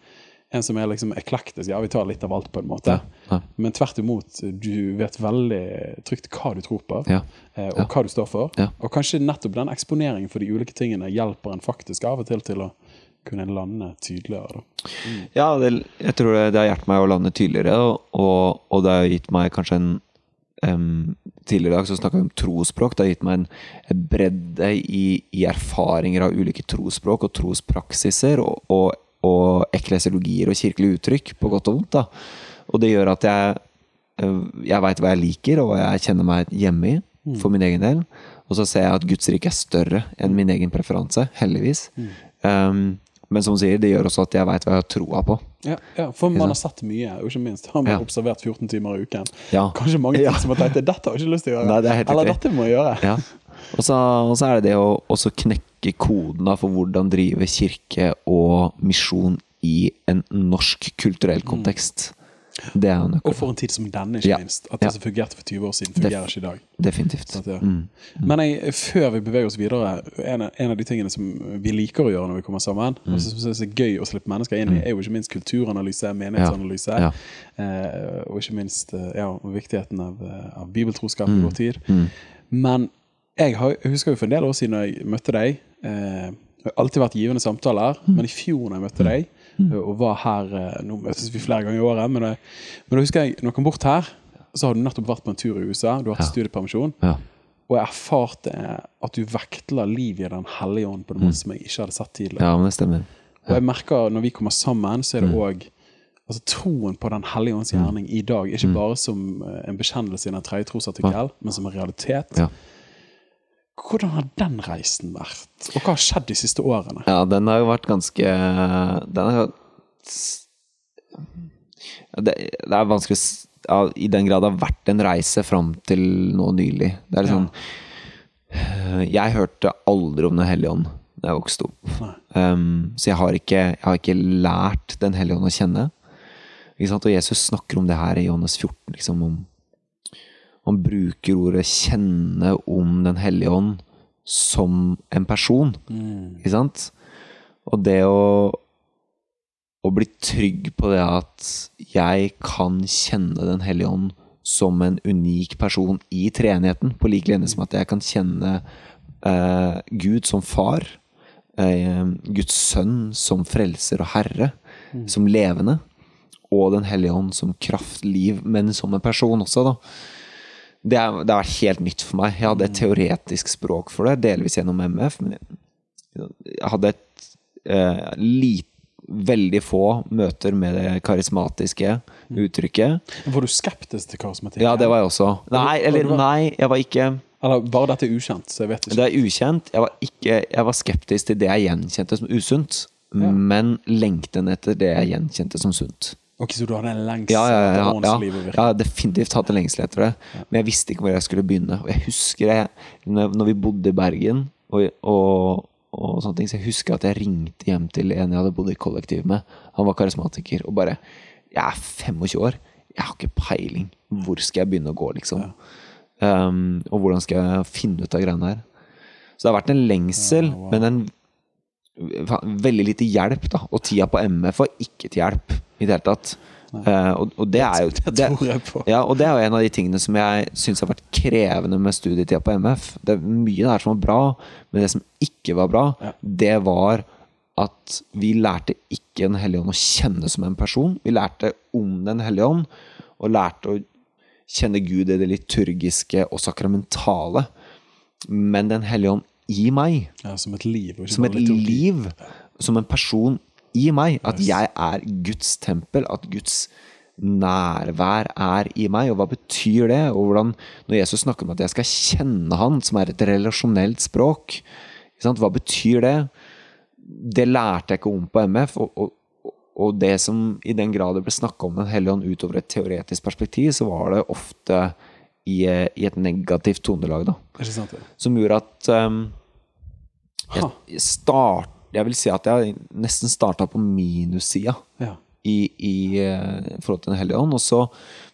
en som er liksom eklektisk. Ja, vi tar litt av alt, på en måte. Ja, ja. Men tvert imot, du vet veldig trygt hva du tror på, Ja, eh, og hva du står for. Og kanskje nettopp den eksponeringen for de ulike tingene hjelper en faktisk av og til til å kunne lande tydeligere. Mm. Ja, det, jeg tror det, det har hjulpet meg å lande tydeligere, og, og det har gitt meg kanskje en um, Tidligere i dag så snakka vi om trosspråk. Det har gitt meg en, bredde i, i erfaringer av ulike trosspråk og trospraksiser, og, og, og eklesiologier og kirkelige uttrykk, på godt og vondt. da. Og det gjør at jeg, jeg veit hva jeg liker, og hva jeg kjenner meg hjemme i, for min egen del. Og så ser jeg at Guds rike er større enn min egen preferanse, heldigvis. Um, men som hun sier, det gjør også at jeg veit hva jeg har troa på. Ja, ja, for man har sett mye, og ikke minst har man Ja. observert 14 timer i uken. Ja. Kanskje mange ting som har tenkt dette har jeg ikke lyst til å gjøre. Nei, det er Eller dette må jeg gjøre. Ja. Og, så, og så er det det å også knekke koden for hvordan drive kirke og misjon i en norsk kulturell kontekst. Det er jo Og for en tid som denne, ikke Ja. minst. At det Ja. som fungerte for 20 år siden, fungerer ikke i dag. Definitivt. At, ja. Mm. Men jeg, før vi beveger oss videre, en av, en av de tingene som vi liker å gjøre når vi kommer sammen, Mm. og som synes er gøy å slippe mennesker inn i, er jo ikke minst kulturanalyse, menighetsanalyse, Ja. eh, og ikke minst eh, ja, viktigheten av, eh, av bibeltroskap i Mm. vår tid. Men jeg, har, jeg husker jo for en del år siden da jeg møtte deg eh, Det har alltid vært givende samtaler, Mm. men i fjor da jeg møtte deg, og var her eh, Nå møtes vi flere ganger i året, men, da- men da husker jeg når jeg kom bort her, så har du nettopp vært på en tur i USA, du har hatt studiepermisjon. Ja. Og jeg erfarte at du vektla livet i Den hellige ånd på en måte som jeg ikke hadde sett tidligere. ja, men det stemmer. Og jeg merker når vi kommer sammen, så er det òg altså, troen på Den hellige ånds gjerning i dag. Ikke bare som eh, en bekjennelse i den tredje trosartikkel, men som en realitet. Hvordan har den reisen vært? Og hva har skjedd de siste årene? Ja, den har jo vært ganske Den har det, det er vanskelig ja, I den grad det har vært en reise fram til nå nylig. Det er litt Ja. Jeg hørte aldri om Den hellige ånd da jeg vokste opp. Um, så jeg har, ikke, jeg har ikke lært Den hellige ånd å kjenne. Ikke sant? Og Jesus snakker om det her i Johannes 14. Liksom, om, han bruker ordet 'kjenne om Den hellige ånd' som en person. Ikke sant? Og det å å bli trygg på det at jeg kan kjenne Den hellige ånd som en unik person i treenigheten, på lik linje som at jeg kan kjenne eh, Gud som far, eh, Guds sønn som frelser og herre, som levende, og Den hellige ånd som kraft, liv, men som en person også, da. Det, er, det har vært helt nytt for meg. Jeg hadde et teoretisk språk for det, delvis gjennom MF, men jeg, hadde et eh, lite veldig få møter med det karismatiske uttrykket. Var du skeptisk til karismatikk? Ja, det var jeg også. Nei, eller nei, jeg var ikke Eller bare dette er ukjent, så jeg vet ikke. Det er ukjent. Jeg var, ikke, jeg var skeptisk til det jeg gjenkjente som usunt, men lengten etter det jeg gjenkjente som sunt. Ok, Så du hadde en lengsel Ja, ja, ja, ja, ja. definitivt hatt en lengsel etter det. Men jeg visste ikke hvor jeg skulle begynne. Og jeg husker jeg, når vi bodde i Bergen, og, og, og sånne ting, så jeg husker at jeg ringte hjem til en jeg hadde bodd i kollektiv med. Han var karismatiker. Og bare Jeg er 25 år. Jeg har ikke peiling. Hvor skal jeg begynne å gå, liksom? Um, og hvordan skal jeg finne ut av greiene her? Så det har vært en lengsel, wow. men en veldig lite hjelp, da. Og tida på MF var ikke til hjelp i det hele tatt. Uh, og, og det er jo Det ja, og det er jo en av de tingene som jeg syns har vært krevende med studietida på MF. Det er mye der som var bra, men det som ikke var bra, Ja. det var at vi lærte ikke Den hellige ånd å kjenne som en person. Vi lærte om Den hellige ånd, og lærte å kjenne Gud i det liturgiske og sakramentale. Men Den hellige ånd i meg, Ja, som et liv. som et liv, som en person i meg. At jeg er Guds tempel, at Guds nærvær er i meg. Og hva betyr det? Og hvordan, når Jesus snakker om at jeg skal kjenne Han, som er et relasjonelt språk, sant? hva betyr det? Det lærte jeg ikke om på MF. Og, og, og det som i den grad det ble snakka om Den hellige ånd utover et teoretisk perspektiv, så var det ofte i, i et negativt tonelag, da. Sant? ja. Som gjorde at um, jeg, start, jeg vil si at jeg nesten starta på minussida Ja. i, i eh, forhold til Den hellige ånd. Og så,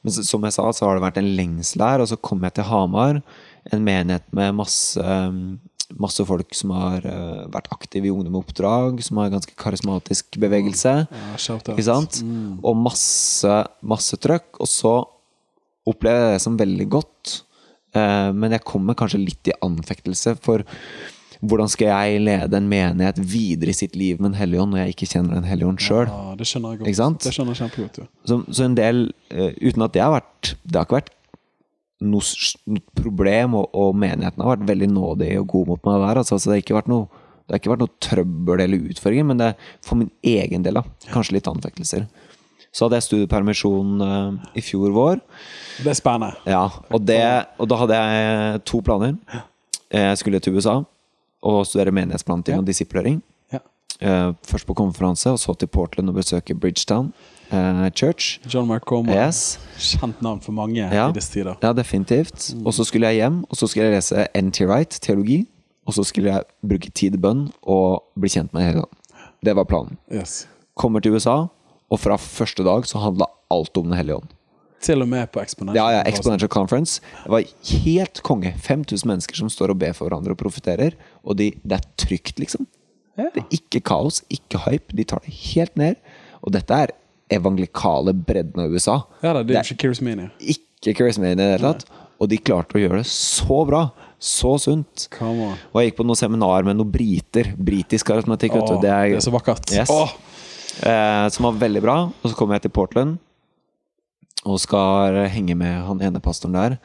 men som jeg sa, så har det vært en lengsel her. Og så kom jeg til Hamar, en menighet med masse, um, masse folk som har eh, vært aktive i Ungdom i oppdrag, som har en ganske karismatisk bevegelse. Ja. Ikke sant? Mm. Og masse, masse trøkk. Og så opplever jeg det som veldig godt. Eh, men jeg kommer kanskje litt i anfektelse for hvordan skal jeg lede en menighet videre i sitt liv med en hellig ånd når jeg ikke kjenner en hellig ånd sjøl? Ja, det skjønner jeg godt. Det skjønner jeg kjempegodt. du. Så, så en del uh, Uten at det har vært Det har ikke vært noe noe problem, og, og menigheten har vært veldig nådig og god mot meg der. Altså, så det har ikke vært noe det har ikke vært noe trøbbel eller utfordringer, men det er for min egen del da, kanskje litt anfektelser. Så hadde jeg studiepermisjon uh, i fjor vår. Det er spennende. Ja, og, det, og da hadde jeg to planer. Jeg skulle til USA og studere menighetsplanting Ja. og disiplering. Ja. Uh, Først på konferanse, og så til Portland og besøke Bridgetown uh, Church. John Comer. Yes. Kjent navn for mange Ja. i disse tider. Ja, definitivt. Og så skulle jeg hjem, og så skulle jeg lese NT Wright, teologi. Og så skulle jeg bruke tid i bønn og bli kjent med hele Det var planen. Yes. Kommer til USA, og fra første dag så handla alt om Den hellige ånd. Til og med på Exponential. Ja, ja, Exponential Conference. Det var helt konge. 5000 mennesker som står og ber for hverandre og profitterer. Og de, det er trygt, liksom. Ja. Det er ikke kaos, ikke hype. De tar det helt ned. Og dette er evangelikale bredden av USA. Ja da, det er Det- er ikke Kirismania. Ikke Kirismania i det hele tatt. Og de klarte å gjøre det så bra. Så sunt. Og jeg gikk på noe seminar med noen briter. Britisk karismatikk. Åh, Det er, det er så vakkert. Yes. Eh, som var veldig bra. Og så kom jeg til Portland og skal henge med han ene pastoren der,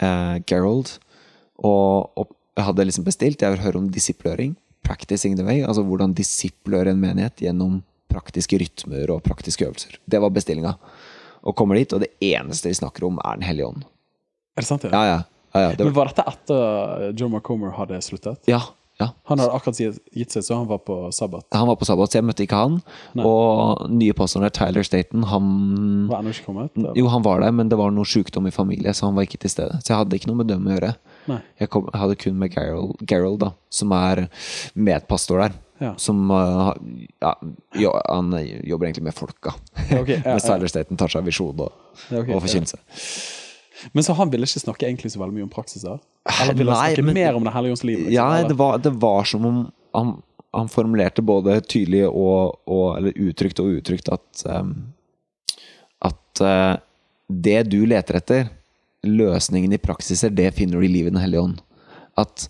eh, Gerald. Og, og jeg hadde liksom bestilt Jeg vil høre om disipløring. Practicing the way. Altså hvordan disipløre en menighet gjennom praktiske rytmer og praktiske øvelser. Det var bestillinga. Og kommer dit, og det eneste de snakker om, er Den hellige ånd. er det sant? Ja, ja. ja, ja, det Men var, var dette etter Joe McComer hadde sluttet? ja, ja. Han hadde akkurat gitt seg, så han var på sabbat. Han var på sabbat, så jeg møtte ikke han. Nei. Og nye pastoren der, Tyler Staten, han Var ennå ikke kommet? eller? Jo, han var der, men det var noe sykdom i familie, så han var ikke til stede. Så jeg hadde ikke noe med dem å gjøre. Nei. Jeg, kom, hadde kun med Gerald, Gerald da, som er medpastor der. Ja. Som uh, ja, jo, Han jobber egentlig med folka. Okay, ja, Mens. Tyler Staten tar seg av visjon og, okay, ok, og forkynnelse. Men så han ville ikke snakke egentlig så veldig mye om praksiser? Eller ville han snakke men- mer om Det hellige liv? liksom, Ja, det var, det var som om han, han formulerte både tydelig og, og Eller uttrykt og uttrykt at um, At uh, det du leter etter, løsningen i praksiser, det finner du i livet i Den hellige ånd. At,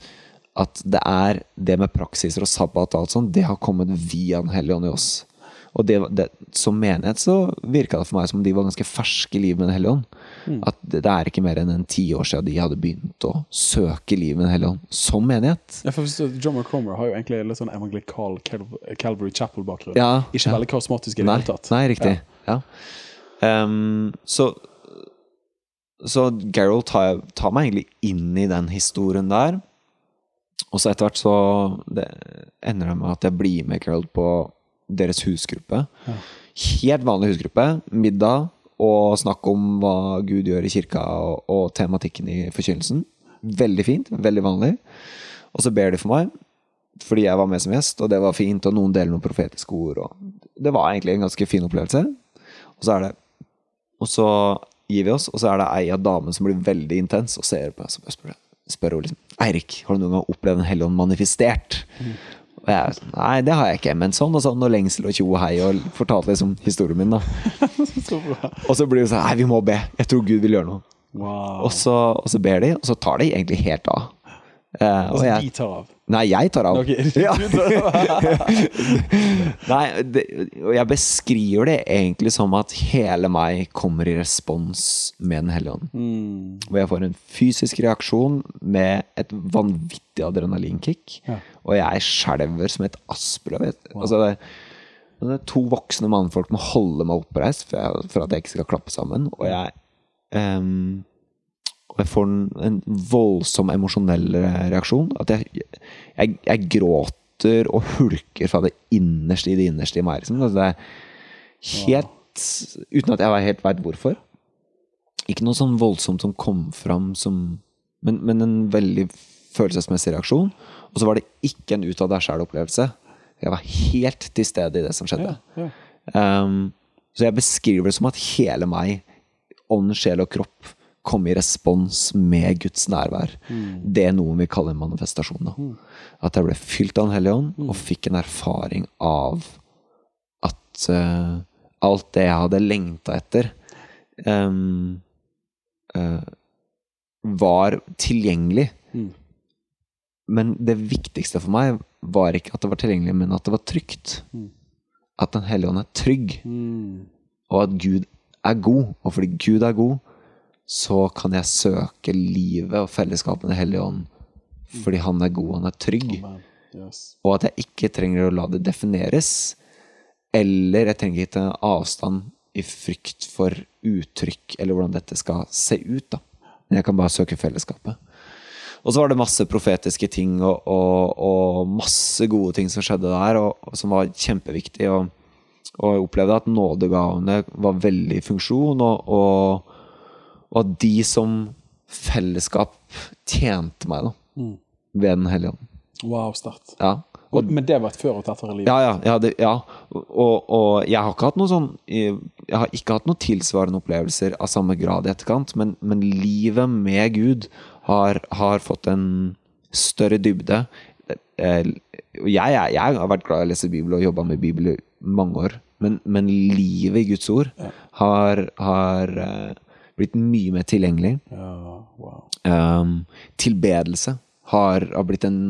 at det er det med praksiser og sabbat og alt sånt, det har kommet via Den hellige ånd i oss. Og det, det, som menighet så virka det for meg som de var ganske ferske i livet med Den hellige ånd. At det, det er ikke mer enn en ti år siden de hadde begynt å søke livet med Den hellige ånd som menighet. Ja, for John McCromer har jo egentlig litt sånn evangelikal Cal- Calvary Chapel-bakgrunn. Ja, Ikke ja. veldig karismatisk i det hele tatt. nei riktig. Ja. Ehm, så så Gerald tar, tar meg egentlig inn i den historien der. Og så etter hvert så det ender det med at jeg blir med Gerald på deres husgruppe. Helt vanlig husgruppe. Middag og snakk om hva Gud gjør i kirka, og, og tematikken i forkynnelsen. Veldig fint. Veldig vanlig. Og så ber de for meg, fordi jeg var med som gjest, og det var fint, og noen deler noen profetiske ord. Og det var egentlig en ganske fin opplevelse. Og så er det Og så gir vi oss, og så er det ei av damene som blir veldig intens og ser på meg. Så spør, spør hun liksom Eirik, har du noen gang opplevd Den hellige manifestert? Og jeg sånn, Nei, det har jeg ikke, men sånn og sånn, og lengsel og tjo og hei, og fortalte liksom historien min, da. Så. Og så blir det sånn Nei, vi må be. Jeg tror Gud vil gjøre noe. Wow. Og så, og så ber de, og så tar de egentlig helt av. Eh, Altså, jeg, de tar av. nei, jeg tar av. Okay. Ja. Nei, det, og jeg beskriver det egentlig som at hele meg kommer i respons med Den hellige ånd. Mm. Hvor jeg får en fysisk reaksjon med et vanvittig adrenalinkick. Ja. Og jeg skjelver som et aspløv. Altså, det, det er to voksne mannfolk må holde meg oppreist for, jeg, for at jeg ikke skal klappe sammen. Og jeg um, jeg får en, en voldsom emosjonell reaksjon. At jeg, jeg, jeg gråter og hulker fra det innerste i det innerste i meg. Liksom. Altså, det er helt Uten at jeg helt veit hvorfor. Ikke noe sånn voldsomt som kom fram som men, men en veldig følelsesmessig reaksjon. Og så var det ikke en ut av deg sjæl-opplevelse. Jeg var helt til stede i det som skjedde. Ja, ja. Um, så jeg beskriver det som at hele meg, ånd, sjel og kropp, kom i respons med Guds nærvær. Det er noe vi kaller en manifestasjon. Da. At jeg ble fylt av Den hellige ånd, og fikk en erfaring av at uh, alt det jeg hadde lengta etter, um, uh, var tilgjengelig. Mm. Men det viktigste for meg var ikke at det var tilgjengelig, men at det var trygt. Mm. At Den hellige ånd er trygg, Mm. og at Gud er god. Og fordi Gud er god, så kan jeg søke livet og fellesskapet med Den hellige ånd. Fordi han er god, han er trygg. Yes. Og at jeg ikke trenger å la det defineres. Eller jeg trenger ikke ta avstand i frykt for uttrykk, eller hvordan dette skal se ut. da. Men jeg kan bare søke fellesskapet. Og så var det masse profetiske ting og, og, og masse gode ting som skjedde der, og, som var kjempeviktig. Og, jeg opplevde at nådegavene var veldig i funksjon, og, at de som fellesskap tjente meg da, Mm. ved Den hellige ånd. Wow, sterkt. Ja. Men det var et før og et etter i livet? Ja, ja. ja, det, ja. Og, og jeg har ikke hatt noe sånn Jeg har ikke hatt noen tilsvarende opplevelser av samme grad i etterkant, men, men livet med Gud har, har fått en større dybde. Jeg, Jeg, er- jeg har vært glad i å lese Bibel og jobba med Bibel i mange år, men, men livet i Guds ord har, har eh, blitt mye mer tilgjengelig. Ja, wow. Um, tilbedelse har, har, blitt en,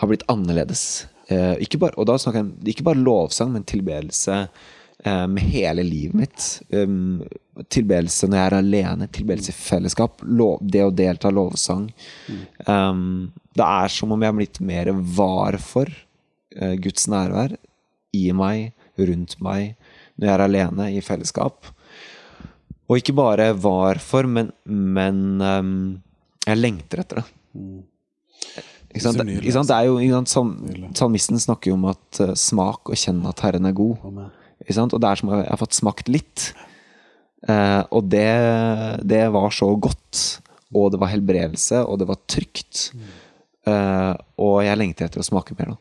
har blitt annerledes. Uh, ikke bare, og da snakker jeg ikke bare lovsang, men tilbedelse eh, med hele livet mitt. Um, tilbedelse når jeg er alene, tilbedelse i fellesskap. Lov, det å delta lovsang. Um, det er som om jeg er blitt mer var for uh, Guds nærvær i meg, rundt meg, når jeg er alene i fellesskap. Og ikke bare var for, men, men um, jeg lengter etter det. Ikke sant? Ikke sant? Det er jo, ikke sant? Salm, salmisten snakker jo om at uh, smak og kjenne at Herren er god. Amen. Og det er som om jeg har fått smakt litt. Eh, og det, det var så godt. Og det var helbredelse, og det var trygt. Eh, og jeg lengter etter å smake mer, nå.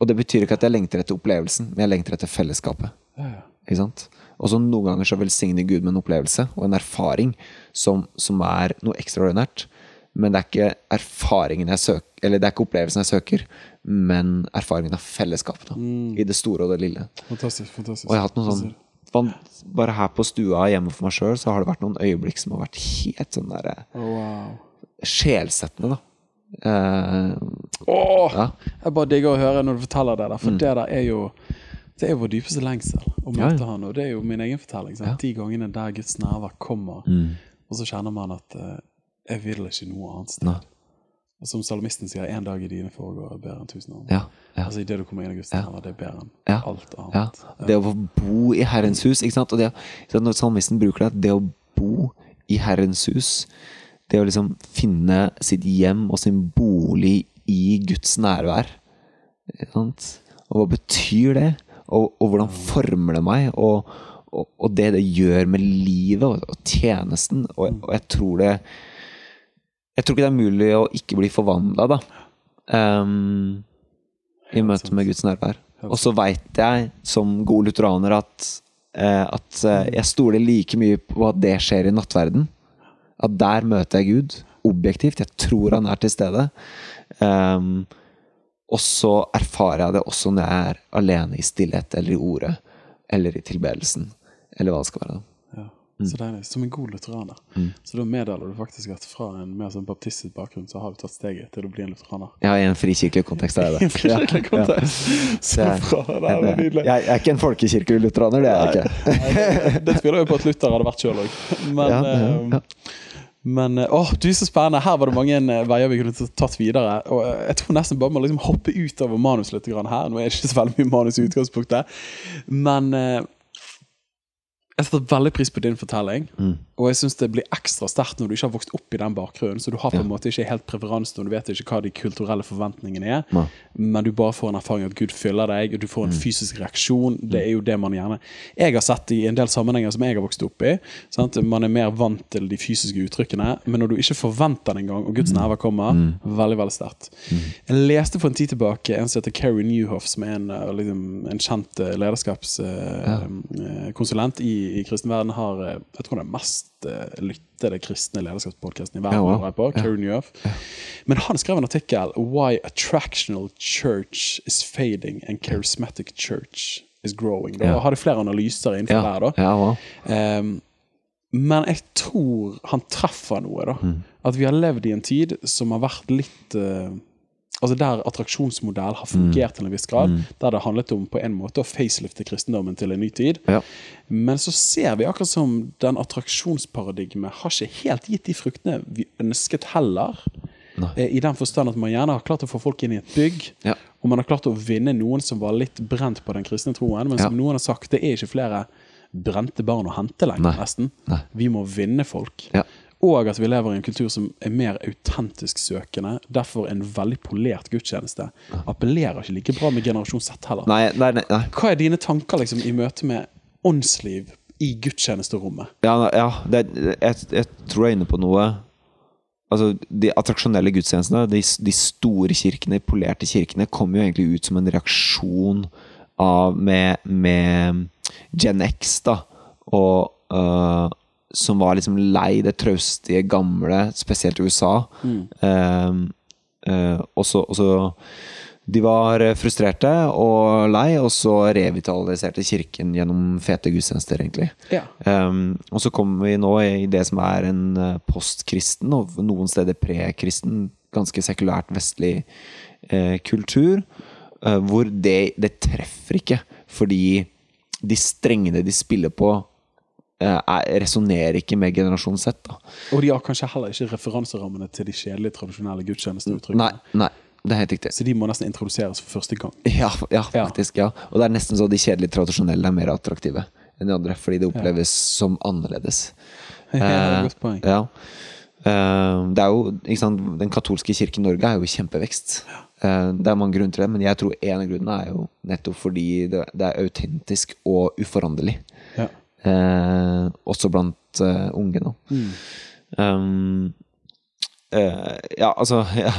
Og det betyr ikke at jeg lengter etter opplevelsen, men jeg lengter etter fellesskapet. Ja. Ikke sant? Og så noen ganger så velsigner Gud med en opplevelse og en erfaring som, som er noe ekstraordinært. Men det er ikke erfaringen jeg søker Eller det er ikke opplevelsen jeg søker, men erfaringen av fellesskapet. Mm. I det store og det lille. Fantastisk. fantastisk. Og jeg har hatt noen sånn Bare her på stua hjemme for meg sjøl, så har det vært noen øyeblikk som har vært helt sånn der oh, wow. sjelsettende, da. Eh, Åh, ja. Jeg bare digger å høre når du forteller det der, for det der er jo det er jo vår dypeste lengsel å Mm. Ja, møte ja. han, og det er jo min egen fortelling. Sant? Ja. De gangene der Guds nerver kommer, Mm. og så kjenner man at eh, jeg vil ikke noe annet sted. Nei. Og som salmisten sier, en dag i dine foregår er bedre enn tusen år. Ja, ja. Altså Idet du kommer inn i Guds Ja. det er bedre enn Ja. alt Ja, annet. det å bo i Herrens hus, ikke sant? Og det, når salmisten bruker det, det å bo i Herrens hus, det å liksom finne sitt hjem og sin bolig i Guds nærvær. Ikke sant? Og hva betyr det? og, og hvordan former det meg, og, og, og det det gjør med livet og, og tjenesten. Og jeg tror det Jeg tror ikke det er mulig å ikke bli forvandla, da. Um, I møte med Guds nærvær. Og så veit jeg, som god lutheraner, at, uh, at uh, jeg stoler like mye på at det skjer i nattverden. At der møter jeg Gud objektivt. Jeg tror han er til stede. Um, og så erfarer jeg det også når jeg er alene i stillhet eller i ordet. Eller i tilbedelsen. Eller hva det skal være. da. Ja. Så deilig. Som en god lutheraner. Så da meddeler du faktisk at fra en mer sånn baptistisk bakgrunn, så har du tatt steget til å bli en lutheraner. Ja, i en frikirkelig kontekst er det. Frivillig kontekst. Så er- bra. Det er nydelig. jeg er ikke en folkekirkelig lutheraner, det er jeg ikke. Nei, det- Det tviler jeg på at Luther hadde vært sjøl òg. Men, Ja, ja, ja. eh, men å, åh, du så spennende. Her var det mange eh, veier vi kunne tatt videre. Og eh, jeg tror nesten bare må liksom hoppe ut over manus litt her. Nå er det ikke så veldig mye manus i utgangspunktet. Men eh, jeg setter veldig pris på din fortelling. Mm. Og jeg syns det blir ekstra sterkt når du ikke har vokst opp i den bakgrunnen. Så du har på en Ja. måte ikke helt preferansen, og du vet ikke hva de kulturelle forventningene er. Nei. Men du bare får en erfaring at Gud fyller deg, og du får en Mm. fysisk reaksjon. Det er jo det man gjerne Jeg har sett i en del sammenhenger som jeg har vokst opp i. Sant? Man er mer vant til de fysiske uttrykkene, men når du ikke forventer det engang, og Mm. Guds nærvær kommer, veldig veldig sterkt. Jeg leste for en tid tilbake en som heter Carrie Newhoff, som er en, eh, liksom, en kjent eh, lederskapskonsulent i, i kristen verden. Har, eh, jeg tror det er mest eh, lyttede kristne lederskapspodkasten i verden. Ja, wow. på, Carrie Men han skrev en artikkel Why attractional church is fading and charismatic church is growing. Da Ja. hadde flere analyser innenfor Ja, der. da ja, wow. um, men jeg tror han treffer noe, da. Mm. At vi har levd i en tid som har vært litt eh, Altså Der attraksjonsmodell har fungert til en viss grad. Der det handlet om på en måte å facelifte kristendommen til en ny tid. Ja. Men så ser vi akkurat som den attraksjonsparadigmet har ikke helt gitt de fruktene vi ønsket heller. Nei. Eh, I den forstand at man gjerne har klart å få folk inn i et bygg. Ja. Og man har klart å vinne noen som var litt brent på den kristne troen. Men som Ja. noen har sagt, det er ikke flere brente barn å hente lenger, nesten. Nei. Vi må vinne folk. Ja. Og at vi lever i en kultur som er mer autentisk søkende. Derfor en veldig polert gudstjeneste appellerer ikke like bra med generasjon Z heller. Nei, nei, nei. Hva er dine tanker liksom, i møte med åndsliv i gudstjenesterommet? Ja, ja det, jeg, jeg tror jeg er inne på noe Altså, De attraksjonelle gudstjenestene, de, de store kirkene, de polerte kirkene, kommer jo egentlig ut som en reaksjon av med, med Gen X, da. Og øh, som var liksom lei det traustige, gamle, spesielt i USA. Eh, eh, og så De var frustrerte og lei, og så revitaliserte kirken gjennom fete gudstjenester, egentlig. Ja. Eh, og så kommer vi nå i det som er en eh, postkristen, og noen steder prekristen, ganske sekulært vestlig eh, kultur, eh, hvor det, det treffer ikke. Fordi de strengene de spiller på, resonnerer ikke med generasjon Z. Da. Og de har kanskje heller ikke referanserammene til de kjedelige, tradisjonelle gudstjenesteuttrykkene. Nei, nei, det er helt riktig. Så de må nesten introduseres for første gang. Ja, ja, Ja. faktisk. ja Og det er nesten så de kjedelige tradisjonelle er mer attraktive enn de andre, fordi det oppleves som annerledes. Ja, det er Eh, et godt poeng. Ja. Eh, det er jo, ikke sant, Den katolske kirken i Norge er jo i kjempevekst. Eh, det er mange grunner til det, men jeg tror en av grunnene er jo nettopp fordi det er autentisk og uforanderlig. Ja. Eh, også blant eh, unge nå. Mm. Um, eh, ja, altså ja.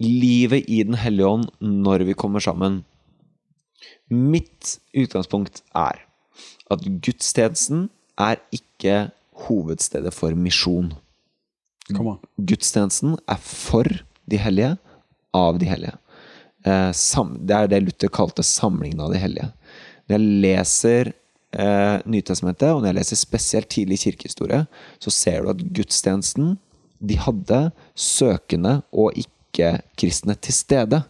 Livet i Den hellige ånd når vi kommer sammen. Mitt utgangspunkt er at gudstjenesten er ikke hovedstedet for misjon. Gudstjenesten er for de hellige, av de hellige. Eh, det er det Luther kalte samlingen av de hellige. Når jeg leser eh, Nytestamentet, og når jeg leser spesielt tidlig kirkehistorie, så ser du at gudstjenesten de hadde søkende og ikke-kristne til stede.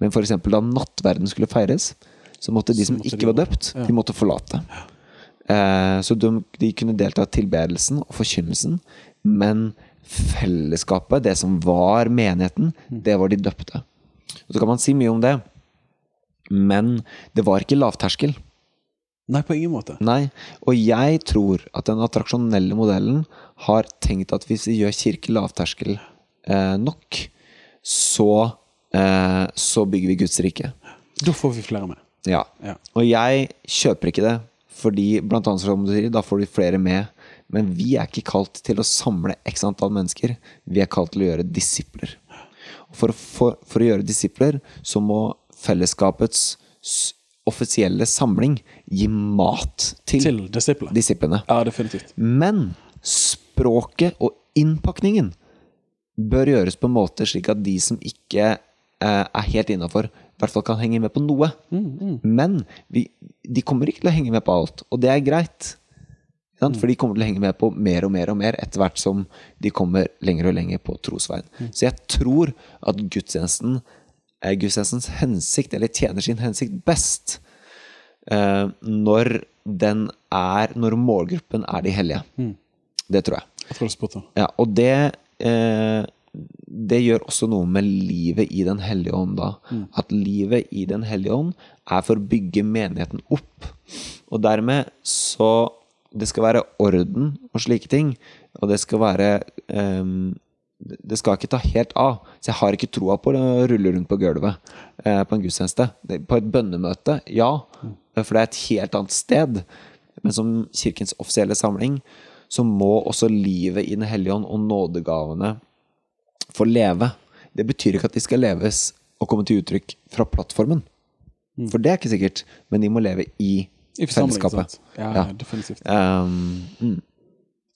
Men f.eks. da nattverden skulle feires, så måtte de som måtte de ikke var døpt, Ja. de måtte forlate. Eh, så de, de kunne delta i tilbedelsen og forkynnelsen, men fellesskapet, det som var menigheten, det var de døpte. Og Så kan man si mye om det, men det var ikke lavterskel. Nei, på ingen måte. Nei, og jeg tror at den attraksjonelle modellen har tenkt at hvis vi gjør kirke lavterskel eh, nok, så, eh, så bygger vi Guds rike. Da får vi flere med. Ja. Ja. Og jeg kjøper ikke det, fordi blant annet som du sier, da får du flere med. Men vi er ikke kalt til å samle x antall mennesker. Vi er kalt til å gjøre disipler. Og For for, for å gjøre disipler så må fellesskapets offisielle samling gi mat til, Til disiplene. disiplene. Ja, definitivt. Men språket og innpakningen bør gjøres på en måte slik at de som ikke eh, er helt innafor, i hvert fall kan henge med på noe. Men vi, de kommer ikke til å henge med på alt, og det er greit. Mm. For de kommer til å henge med på mer og mer og mer etter hvert som de kommer lenger og lenger på trosveien. Så jeg tror at gudstjenesten er gudstjenestens hensikt, eller tjener sin hensikt best, eh, når den er Når målgruppen er de hellige. Det tror jeg. Jeg tror spurte. Ja, og det eh, Det gjør også noe med livet i Den hellige ånd, da. At livet i Den hellige ånd er for å bygge menigheten opp. Og dermed så Det skal være orden og slike ting. Og det skal være ehm, det skal ikke ta helt av. Så jeg har ikke troa på å rulle rundt på gulvet eh, på en gudstjeneste. På et bønnemøte, ja. For det er et helt annet sted. Men som Kirkens offisielle samling så må også livet i Den hellige ånd og nådegavene få leve. Det betyr ikke at de skal leves og komme til uttrykk fra plattformen. For det er ikke sikkert, men de må leve i, I fellesskapet. Ja, Ja. definitivt. Um, mm.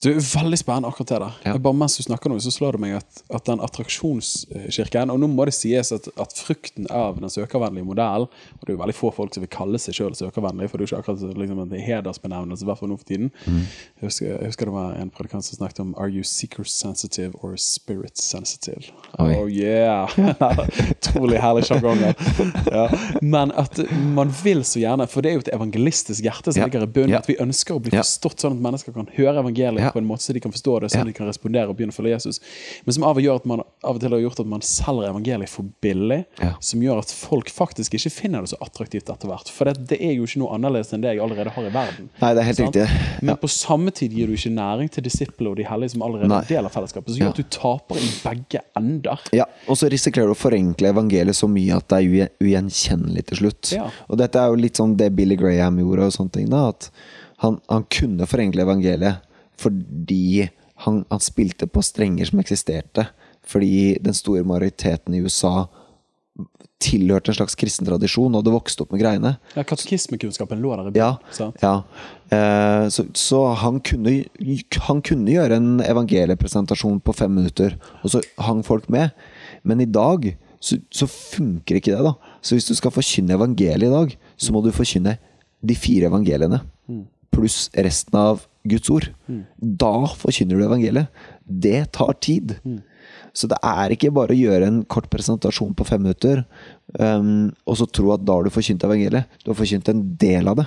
Du, Veldig spennende akkurat det der. Ja. Bare Mens du snakker nå, så slår det meg at, at den attraksjonskirken Og nå må det sies at, at frukten av den søkervennlige modellen Og det er jo veldig få folk som vil kalle seg sjøl søkervennlige, for det er jo ikke akkurat liksom, en hedersbenevnelse, i hvert fall nå for tiden. Jeg, husker, jeg husker det var en predikant som snakket om Are you seeker sensitive or spirit sensitive? Oi. Oh yeah! Utrolig herlig sjargong. Ja. Men at man vil så gjerne, for det er jo et evangelistisk hjerte som ligger i bunnen, at vi ønsker å bli forstått sånn at mennesker kan høre evangeliet Ja. på en måte så de kan forstå det, sånn Ja. de kan respondere og begynne å følge Jesus. Men som av og, gjør at man, av og til har gjort at man selger evangeliet for billig, Ja. som gjør at folk faktisk ikke finner det så attraktivt etter hvert. For det, det er jo ikke noe annerledes enn det jeg allerede har i verden. Nei, det er helt Sant? riktig. Men på samme tid gir du ikke næring til disiplene og de hellige som allerede Nei. er del av fellesskapet, som gjør at du taper i begge ender. Ja, og så risikerer du å forenkle evangeliet så mye at det er ugjen- ugjenkjennelig til slutt. Og dette er jo litt sånn det Billy Graham gjorde og sånne ting, da. At han, han kunne forenkle evangeliet fordi han, han spilte på strenger som eksisterte. Fordi den store majoriteten i USA tilhørte en slags kristen tradisjon og hadde vokst opp med greiene. Ja, Katekismekunnskapen lå der i Ja, bunnen. sant? ja. Eh, så så han, kunne, han kunne gjøre en evangeliepresentasjon på fem minutter, og så hang folk med. Men i dag så, så funker ikke det, da. Så hvis du skal forkynne evangeliet i dag, så må du forkynne de fire evangeliene. Pluss resten av Guds ord. Da forkynner du evangeliet. Det tar tid. Så det er ikke bare å gjøre en kort presentasjon på fem minutter um, og så tro at da har du forkynt evangeliet. Du har forkynt en del av det.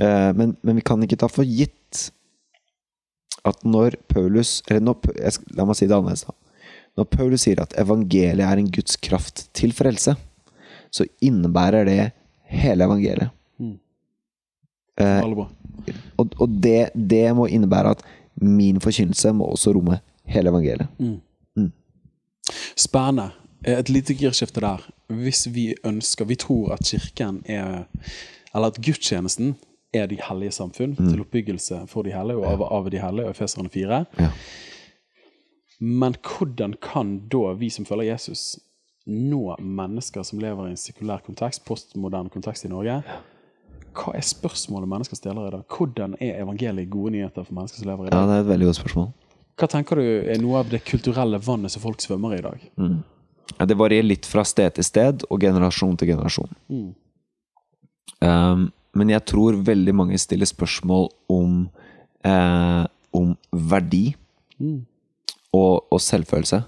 Eh, men, men vi kan ikke ta for gitt at når Paulus eller når, jeg, skal- La meg si det annerledes. da. Når Paulus sier at evangeliet er en Guds kraft til frelse, så innebærer det hele evangeliet. Mm. Uh. Og og det, det må innebære at min forkynnelse må også romme hele evangeliet. Spennende. Eh, Et lite girskifte der. Hvis vi ønsker Vi tror at kirken er Eller at gudstjenesten er de hellige samfunn til oppbyggelse for de hellige og av, av de hellige, og Efeserne 4. Ja. Men hvordan kan da vi som følger Jesus, nå mennesker som lever i en sekulær kontekst, postmoderne kontekst i Norge? Hva er spørsmålet mennesker stiller i dag? Hvordan er evangeliet gode nyheter for mennesker som lever i dag? ja, det er et veldig godt spørsmål. Hva tenker du er noe av det kulturelle vannet som folk svømmer i i dag? Ja, det varierer litt fra sted til sted og generasjon til generasjon. Um, men jeg tror veldig mange stiller spørsmål om, eh, om verdi og, og selvfølelse.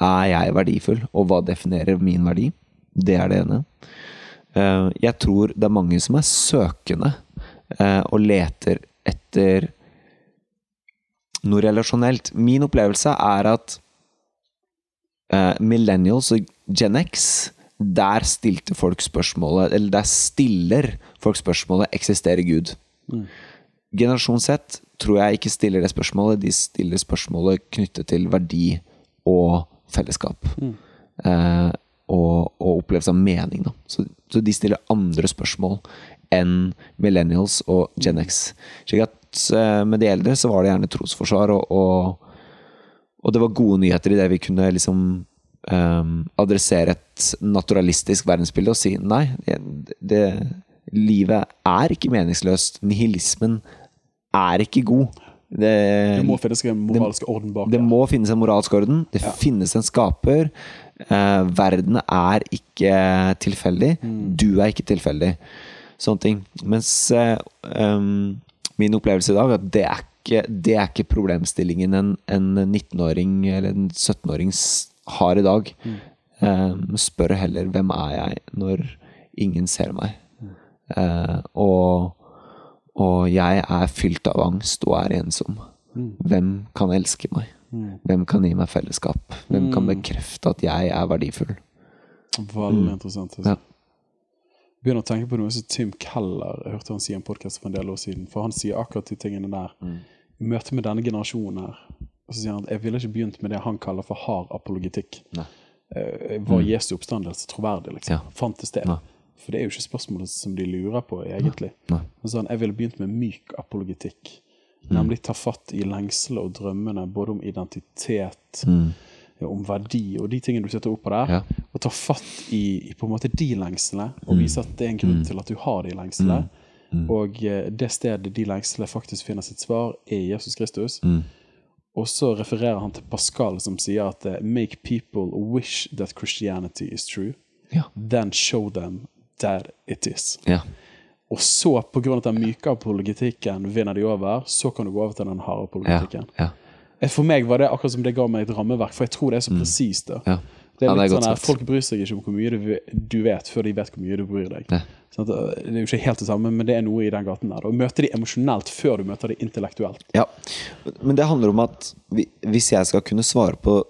Er jeg verdifull, og hva definerer min verdi? Det er det ene. Eh, jeg tror det er mange som er søkende eh, og leter etter noe relasjonelt. Min opplevelse er at eh, millennials og Gen X der stilte folk spørsmålet Eller der stiller folk spørsmålet Eksisterer Gud? Generasjon Z tror jeg ikke stiller det spørsmålet. De stiller spørsmålet knyttet til verdi og fellesskap. Eh, og, og opplevelse av mening. Da. Så, så de stiller andre spørsmål enn millennials og Gen X. At eh, med de eldre så var det gjerne trosforsvar, og, og, og det var gode nyheter i det vi kunne liksom um, adressere et naturalistisk verdensbilde og si nei, det, det, livet er ikke meningsløst. Nihilismen er ikke god. Det, Det må finnes en moralsk orden bak det må finnes en moralsk orden. Det Ja. finnes en skaper. Eh, verden er ikke tilfeldig. Mm. Du er ikke tilfeldig. Sånne ting. Mens eh, um, min opplevelse i dag er at det er ikke, det er ikke problemstillingen en, en 19-åring eller en 17-åring har i dag. Mm. Um, spør heller hvem er jeg når ingen ser meg. Mm. Eh, og, og jeg er fylt av angst og er ensom. Mm. Hvem kan elske meg? Hvem kan gi meg fellesskap? Hvem kan bekrefte at jeg er verdifull? Veldig interessant. Altså. Mm. Ja. Begynner å tenke på noe som Tim Keller Jeg hørte han si i en podkast for en del år siden. For han sier akkurat de tingene der. Mm. I møte med denne generasjonen her. Og så sier han at jeg ville ikke begynt med det han kaller for hard apologetikk. Nei. var var Jesu oppstandelse troverdig, liksom? Ja. Fant det? Nei. For det er jo ikke spørsmålet som de lurer på, egentlig. Nei. Nei. sånn, jeg ville begynt med myk apologetikk. Mm. Nemlig ta fatt i lengselet og drømmene både om identitet, Mm. om verdi og de tingene du setter opp på der. Ja. Og ta fatt i, i på en måte de lengslene, Mm. og vise at det er en grunn til at du har de lengslene. Og eh, det stedet de lengslene faktisk finner sitt svar, er Jesus Kristus. Mm. Og så refererer han til Pascal, som sier at eh, Make people wish that Christianity is true. Ja. Then show them that it is. Ja. Og så, av den myke apologetikken, vinner de over. Så kan du gå over til den harde Ja. apologetikken. Ja. Eh, For meg var det akkurat som det ga meg et rammeverk, for jeg tror det er så presist. Mm. Ja. Det Ja, det er litt sånn. Folk bryr seg ikke om hvor mye du, vet, før de vet hvor mye du bryr deg. Ja. Sånn uh, det er jo ikke helt det samme, men det er noe i den gaten der. Å møte de emosjonelt før du møter de intellektuelt. ja. Men det handler om at vi, hvis jeg skal kunne svare på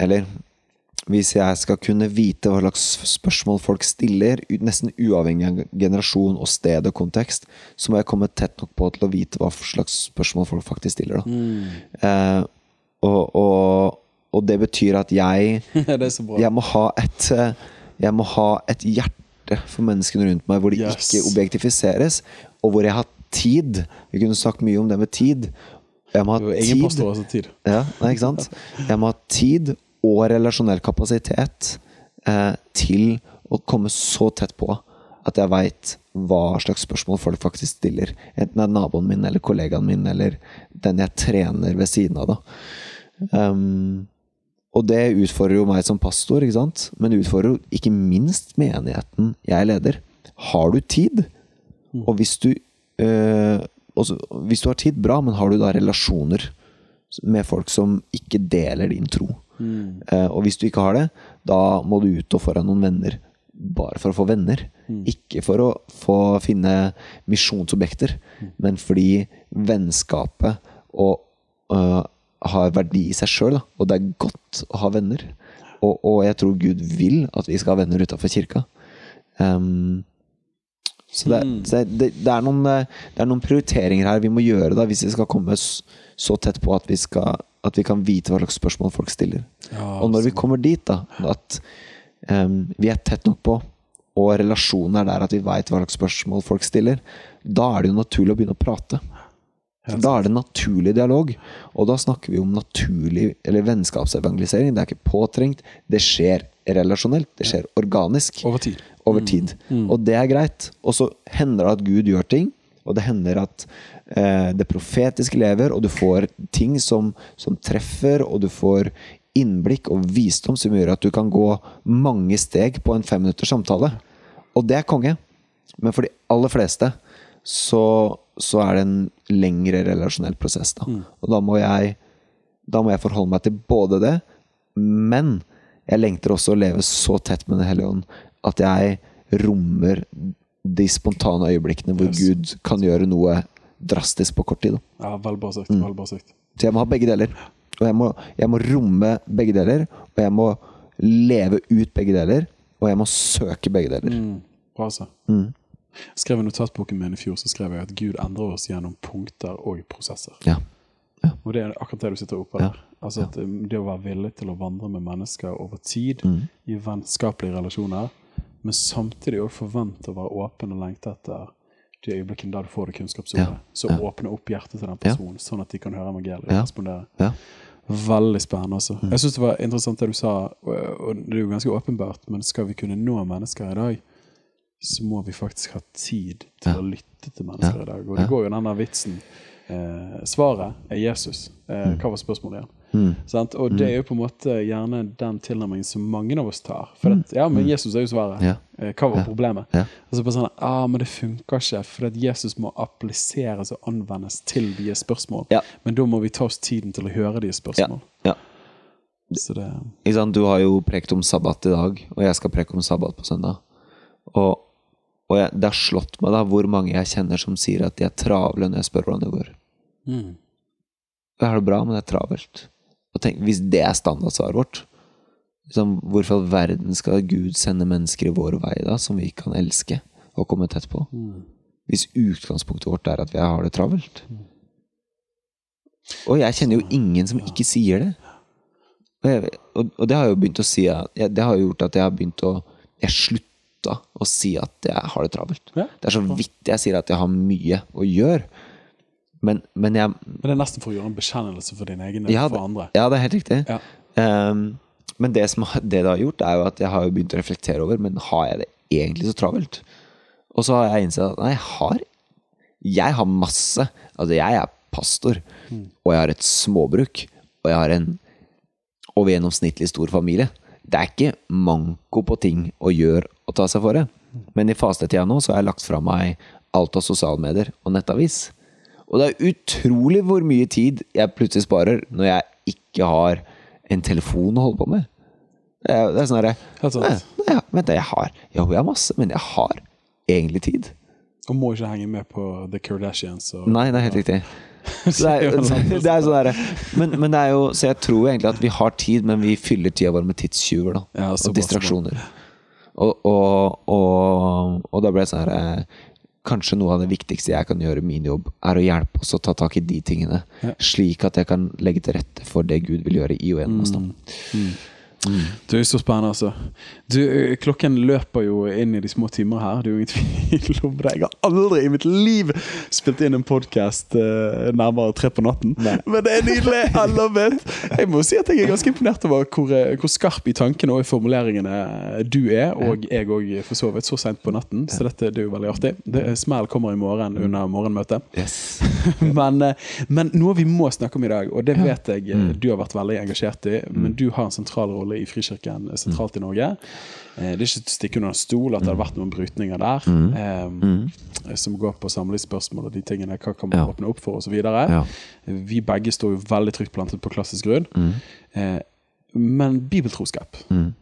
Eller hvis jeg skal kunne vite hva slags spørsmål folk stiller, nesten uavhengig av generasjon og sted og kontekst, så må jeg komme tett nok på til å vite hva slags spørsmål folk faktisk stiller. Da. Eh, og, og, og det betyr at jeg jeg må ha et Jeg må ha et hjerte for menneskene rundt meg hvor de Yes. ikke objektifiseres, og hvor jeg har tid. Vi kunne sagt mye om det med tid. Jeg må ha tid ja, nei? Jeg må ha tid og relasjonell kapasitet eh, til å komme så tett på at jeg veit hva slags spørsmål folk faktisk stiller. Enten det er naboen min eller kollegaen min eller den jeg trener ved siden av. Da. Um, og det utfordrer jo meg som pastor, ikke sant? men det utfordrer jo ikke minst menigheten jeg leder. Har du tid? Og hvis du, øh, også, hvis du har tid, bra, men har du da relasjoner med folk som ikke deler din tro? Eh, og hvis du ikke har det, da må du ut og få deg noen venner. Bare for å få venner. Ikke for å få finne misjonsobjekter, men fordi vennskapet og, uh, har verdi i seg sjøl. Og det er godt å ha venner. Og, og jeg tror Gud vil at vi skal ha venner utafor kirka. Um, så det, så det, det, er noen, eh, det er noen prioriteringer her vi må gjøre da hvis vi skal komme så tett på at vi, skal, at vi kan vite hva slags spørsmål folk stiller. og når vi kommer dit, da, at um, vi er tett nok på, og relasjonen er der at vi veit hva slags spørsmål folk stiller, da er det jo naturlig å begynne å prate. Da er det naturlig dialog, og da snakker vi om naturlig eller vennskapsevangelisering. Det er ikke påtrengt, det skjer relasjonelt, det skjer organisk Over tid. over tid. Og det er greit. Og så hender det at Gud gjør ting, og det hender at eh, det profetiske lever, og du får ting som, som treffer, og du får innblikk og visdom som gjør at du kan gå mange steg på en femminutters samtale. Og det er konge. Men for de aller fleste så, så er det en lengre relasjonell prosess. Da. Og da må jeg da må jeg forholde meg til både det, men jeg lengter også å leve så tett med Den hellige ånd at jeg rommer de spontane øyeblikkene hvor Yes. Gud kan gjøre noe drastisk på kort tid. Da. Ja, veldig bra sagt. Mm. Veldig bra sagt. Så jeg må ha begge deler. Og jeg må, jeg må romme begge deler, og jeg må leve ut begge deler, og jeg må søke begge deler. Mm. Bra så. Mm. Skrev i notatboken min i fjor så skrev jeg at Gud endrer oss gjennom punkter og prosesser. Ja. ja. Og det er akkurat det du sitter oppe Ja. Altså at um, Det å være villig til å vandre med mennesker over tid Mm. i vennskapelige relasjoner, men samtidig også forvente å være åpen og lengte etter de øyeblikkene der du får det kunnskapsordet. Ja. Så Ja. åpne opp hjertet til den Ja. personen, sånn at de kan høre evangeliet og Ja. respondere. Ja. Mm. Veldig spennende. altså. Jeg syns det var interessant det du sa, og det er jo ganske åpenbart, men skal vi kunne nå mennesker i dag, så må vi faktisk ha tid til Ja. å lytte til mennesker Ja. i dag. Og det Ja. går jo den der vitsen. Eh, svaret er Jesus. Eh, hva var spørsmålet igjen? Mm. Sant? Og det er jo på en måte gjerne den tilnærmingen som mange av oss tar. For at, ja, men Jesus er jo svaret. Mm. Ja. Eh, Hva var problemet? Ja. Og så bare sånn ah, men det funker ikke, for at Jesus må appliseres og anvendes til de spørsmål. Ja. Men da må vi ta oss tiden til å høre de spørsmål. Ja. Så det? Du har jo prekt om sabbat i dag, og jeg skal preke om sabbat på søndag. Og, og jeg, det har slått meg da hvor mange jeg kjenner som sier at de er travle når jeg spør hvordan det går. mm. Jeg har det bra, men det er travelt. Og tenk, Hvis det er standardsvaret vårt, liksom, hvorfor i all verden skal Gud sende mennesker i vår vei da, som vi kan elske og komme tett på? Mm. Hvis utgangspunktet vårt er at vi har det travelt. Og jeg kjenner jo ingen som ikke sier det. Og, jeg, og, og det har jo begynt å si Det har jo gjort at jeg har begynt å Jeg slutta å si at jeg har det travelt. Ja. Det er så vidt jeg sier at jeg har mye å gjøre. Men, men jeg Men det er nesten for å gjøre en bekjennelse for din egen Ja, for andre. Ja, det er helt riktig. Ja. Um, men det, som, det det har gjort, er jo at jeg har begynt å reflektere over Men har jeg det egentlig så travelt? Og så har jeg innsett at nei, jeg har Jeg har masse. Altså, jeg er pastor, og jeg har et småbruk, og jeg har en over gjennomsnittlig stor familie. Det er ikke manko på ting å gjøre og ta seg for det. Men i fastetida nå så har jeg lagt fra meg alt av sosiale medier og nettavis. Og det er utrolig hvor mye tid jeg plutselig sparer når jeg ikke har en telefon å holde på med. Det er, det er sånn herre Helt sant. «Nei, nei, Vent, jeg har Jo, jeg har masse, men jeg har egentlig tid. Og må ikke henge med på The Kardashians. Og, Nei, det er helt riktig. Så det er, det er sånn der, men, men det er jo Så jeg tror egentlig at vi har tid, men vi fyller tida vår med tidstyver. Ja, og distraksjoner. Og, og, og, og da ble det sånn her eh, Kanskje noe av det viktigste jeg kan gjøre i min jobb, er å hjelpe oss å ta tak i de tingene. Ja. Slik at jeg kan legge til rette for det Gud vil gjøre i og gjennom oss. Da Det er så spennende, altså. Du, klokken løper jo inn i de små timer her. Det er jo ingen tvil om det. Jeg har aldri i mitt liv spilt inn en podkast nærmere tre på natten. Men det er nydelig! I love it! Jeg må si at jeg er ganske imponert over hvor, eh, hvor skarp i tankene og i formuleringene du er, og jeg òg for så vidt, så seint på natten. Så dette det er jo veldig artig. Det, smell kommer i morgen under morgenmøtet. Yes. men, eh, men noe vi må snakke om i dag, og det vet jeg eh, du har vært veldig engasjert i, men du har en sentral rolle i Frikirken eh, sentralt i Norge. Eh, Det er ikke til å stikke under en stol at det har vært noen brytninger der, eh, som går på samlivsspørsmål og de tingene. Hva kan man Ja. åpne opp for, osv. Ja. Vi begge står jo veldig trygt plantet på klassisk grunn. Eh, Men bibeltroskap Mm.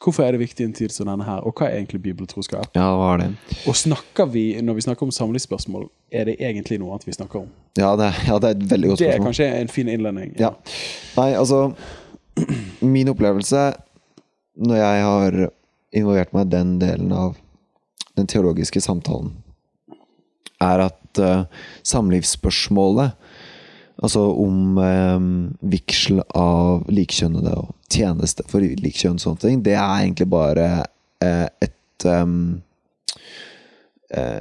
Hvorfor er det viktig i en tid som denne her, og hva er egentlig bibeltroskap? ja, hva er det? Og snakker vi, når vi snakker om samlivsspørsmål, er det egentlig noe annet vi snakker om? Ja, det, ja, det er et veldig godt spørsmål. Det er kanskje en fin innledning. Ja. Nei, altså Min opplevelse når jeg har involvert meg i den delen av den teologiske samtalen, er at uh, samlivsspørsmålet Altså om eh, vigsel av likkjønnede og tjeneste for likkjønn og sånne ting, det er egentlig bare uh, et um, eh,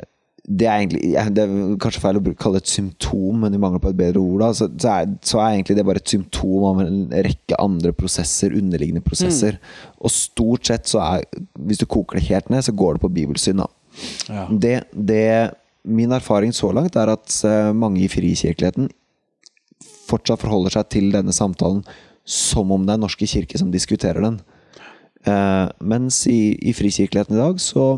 det er egentlig Det er kanskje feil å kalle det et symptom, men i mangel på et bedre ord, da, så, så, er, så er egentlig det bare et symptom av en rekke andre prosesser, underliggende prosesser. Og stort sett så er Hvis du koker det helt ned, så går det på bibelsyn, da. Ja. Det, det, min erfaring så langt er at eh, mange i frikirkeligheten fortsatt forholder seg til denne samtalen som om det er Norske kirke som diskuterer den. Uh, mens i, i frikirkeligheten i dag så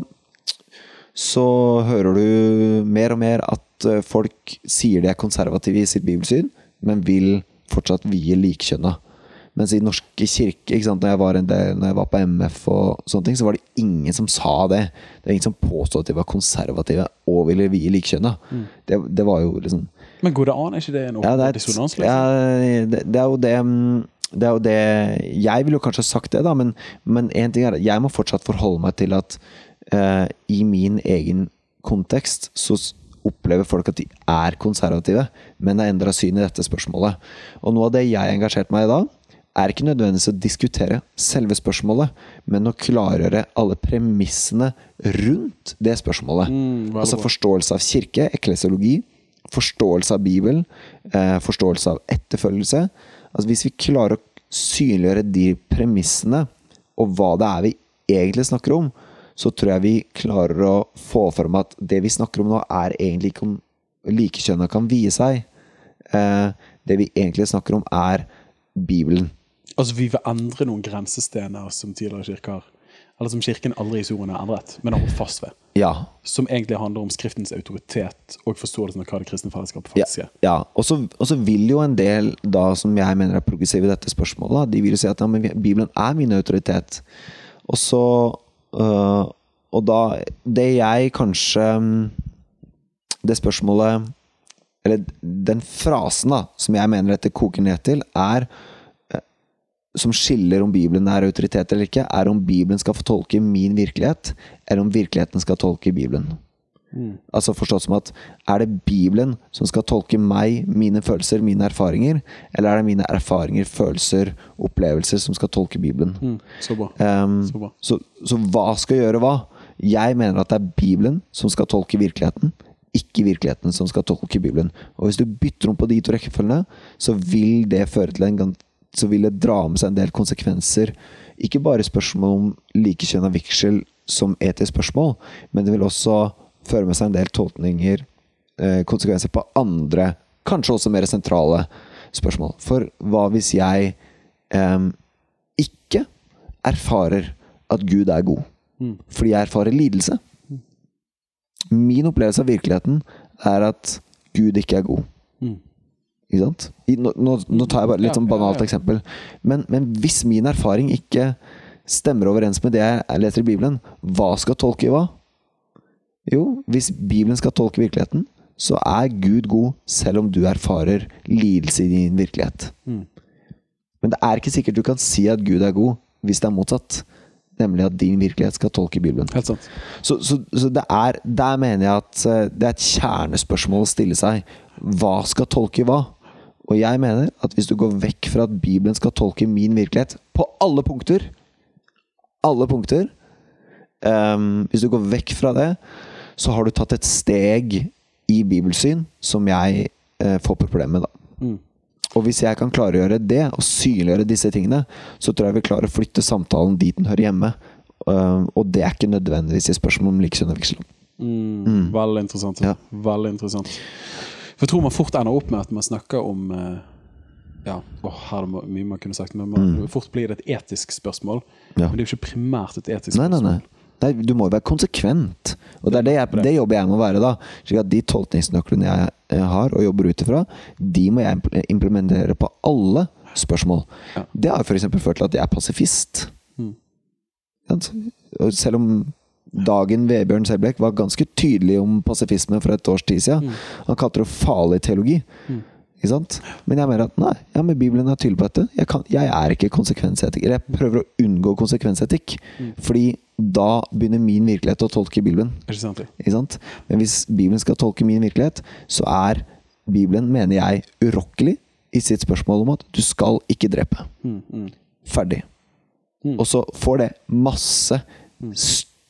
så hører du mer og mer at eh, folk sier de er konservative i sitt bibelsyn, men vil fortsatt vie likkjønna. Mens i norske kirke, ikke sant, når, jeg var en del, når jeg var på MF, og sånne ting, så var det ingen som sa det. Det var ingen som påstod at de var konservative og ville vie likkjønna. Det, det var jo liksom Men går det an? Er ikke det en ja, det, er, dissonans? Liksom? ja, det, det er jo det mm, Det er jo det Jeg ville jo kanskje sagt det, da, men, én en ting er at jeg må fortsatt forholde meg til at eh, i min egen kontekst så opplever folk at de er konservative, men har endra syn i dette spørsmålet. Og noe av det jeg engasjerte meg i da, er ikke nødvendigvis å diskutere selve spørsmålet, men å klargjøre alle premissene rundt det spørsmålet. Mm, altså forståelse av kirke, eklesiologi, forståelse av Bibelen, eh, forståelse av etterfølgelse. Altså Hvis vi klarer å synliggjøre de premissene, og hva det er vi egentlig snakker om, så tror jeg vi klarer å få fram at det vi snakker om nå, er egentlig ikke om likekjønna kan vie seg. Eh, det vi egentlig snakker om, er Bibelen. Altså, vi vil endre noen grensestener som tidligere kirker Eller som Kirken aldri i historien har endret, men har holdt fast ved. Ja. Som egentlig handler om Skriftens autoritet og forståelsen av hva det kristne fellesskapet faktisk er. ja. Så, og så vil jo en del da som jeg mener er progressive i dette spørsmålet, da, de vil jo si at ja, Bibelen er min autoritet. Og så øh, Og da Det jeg kanskje mm, Det spørsmålet Eller den frasen da som jeg mener dette koker ned til, er eh, som skiller om Bibelen er autoritet eller ikke, er om Bibelen skal få tolke min virkelighet, eller om virkeligheten skal tolke Bibelen. Altså forstått som at er det Bibelen som skal tolke meg, mine følelser, mine erfaringer, eller er det mine erfaringer, følelser, opplevelser som skal tolke Bibelen? Mm, så bra. Um, Så bra. så, så hva skal gjøre hva? Jeg mener at det er Bibelen som skal tolke virkeligheten, ikke virkeligheten som skal tolke Bibelen. Og hvis du bytter om på de to rekkefølgene, så vil det føre til en så vil det dra med seg en del konsekvenser. Ikke bare spørsmål om likekjønna vigsel som etisk spørsmål, men det vil også føre med seg en del tolkninger, eh, konsekvenser på andre, kanskje også mer sentrale spørsmål. For hva hvis jeg eh, ikke erfarer at Gud er god? Fordi jeg erfarer lidelse. Min opplevelse av virkeligheten er at Gud ikke er god. Mm. Ikke sant? Nå, nå, nå tar jeg bare litt Ja, sånn ja, banalt ja. eksempel. Men, men hvis min erfaring ikke stemmer overens med det jeg leser i Bibelen, hva skal tolke i hva? Jo, hvis Bibelen skal tolke virkeligheten, så er Gud god selv om du erfarer lidelse i din virkelighet. Mm. Men det er ikke sikkert du kan si at Gud er god hvis det er motsatt. Nemlig at din virkelighet skal tolke Bibelen. Helt sant. Så, så, så det er, der mener jeg at eh, det er et kjernespørsmål å stille seg. Hva skal tolke hva? Og jeg mener at hvis du går vekk fra at Bibelen skal tolke min virkelighet på alle punkter Alle punkter um, Hvis du går vekk fra det, så har du tatt et steg i bibelsyn som jeg eh, får problemer med, da. Mm. Og hvis jeg kan klargjøre det, og synliggjøre disse tingene, så tror jeg vi klarer å flytte samtalen dit den hører hjemme. Uh, og det er ikke nødvendigvis i spørsmål om likekjønna vigsel. Mm. Veldig interessant. Ja. Veldig interessant. For jeg tror man fort ender opp med at man snakker om uh, Ja, oh, her er det mye man kunne sagt, men man, fort blir det et etisk spørsmål. Mm. Ja. Men det er jo ikke primært et etisk nei, spørsmål. nei. nei. Du må jo være konsekvent. Og det, er det, jeg, det jobber jeg med å være, da. Slik at de tolkningsnøklene jeg, jeg har og jobber ut ifra, de må jeg implementere på alle spørsmål. Ja. Det har f.eks. ført til at jeg er pasifist. Mm. Selv om Dagen Vebjørn Selbekk var ganske tydelig om pasifisme for et års tid siden. Han kalte det farlig teologi. Ikke sant? Men jeg mener at nei, ja, men Bibelen er tydelig på dette. Jeg, kan, jeg er ikke konsekvensetikk. Eller jeg prøver å unngå konsekvensetikk. Fordi da begynner min virkelighet å tolke Bibelen. Ikke sant? Ikke sant? Men hvis Bibelen skal tolke min virkelighet, så er Bibelen, mener jeg, urokkelig i sitt spørsmål om at du skal ikke drepe. Mm, mm. Ferdig. Mm. Og så får det masse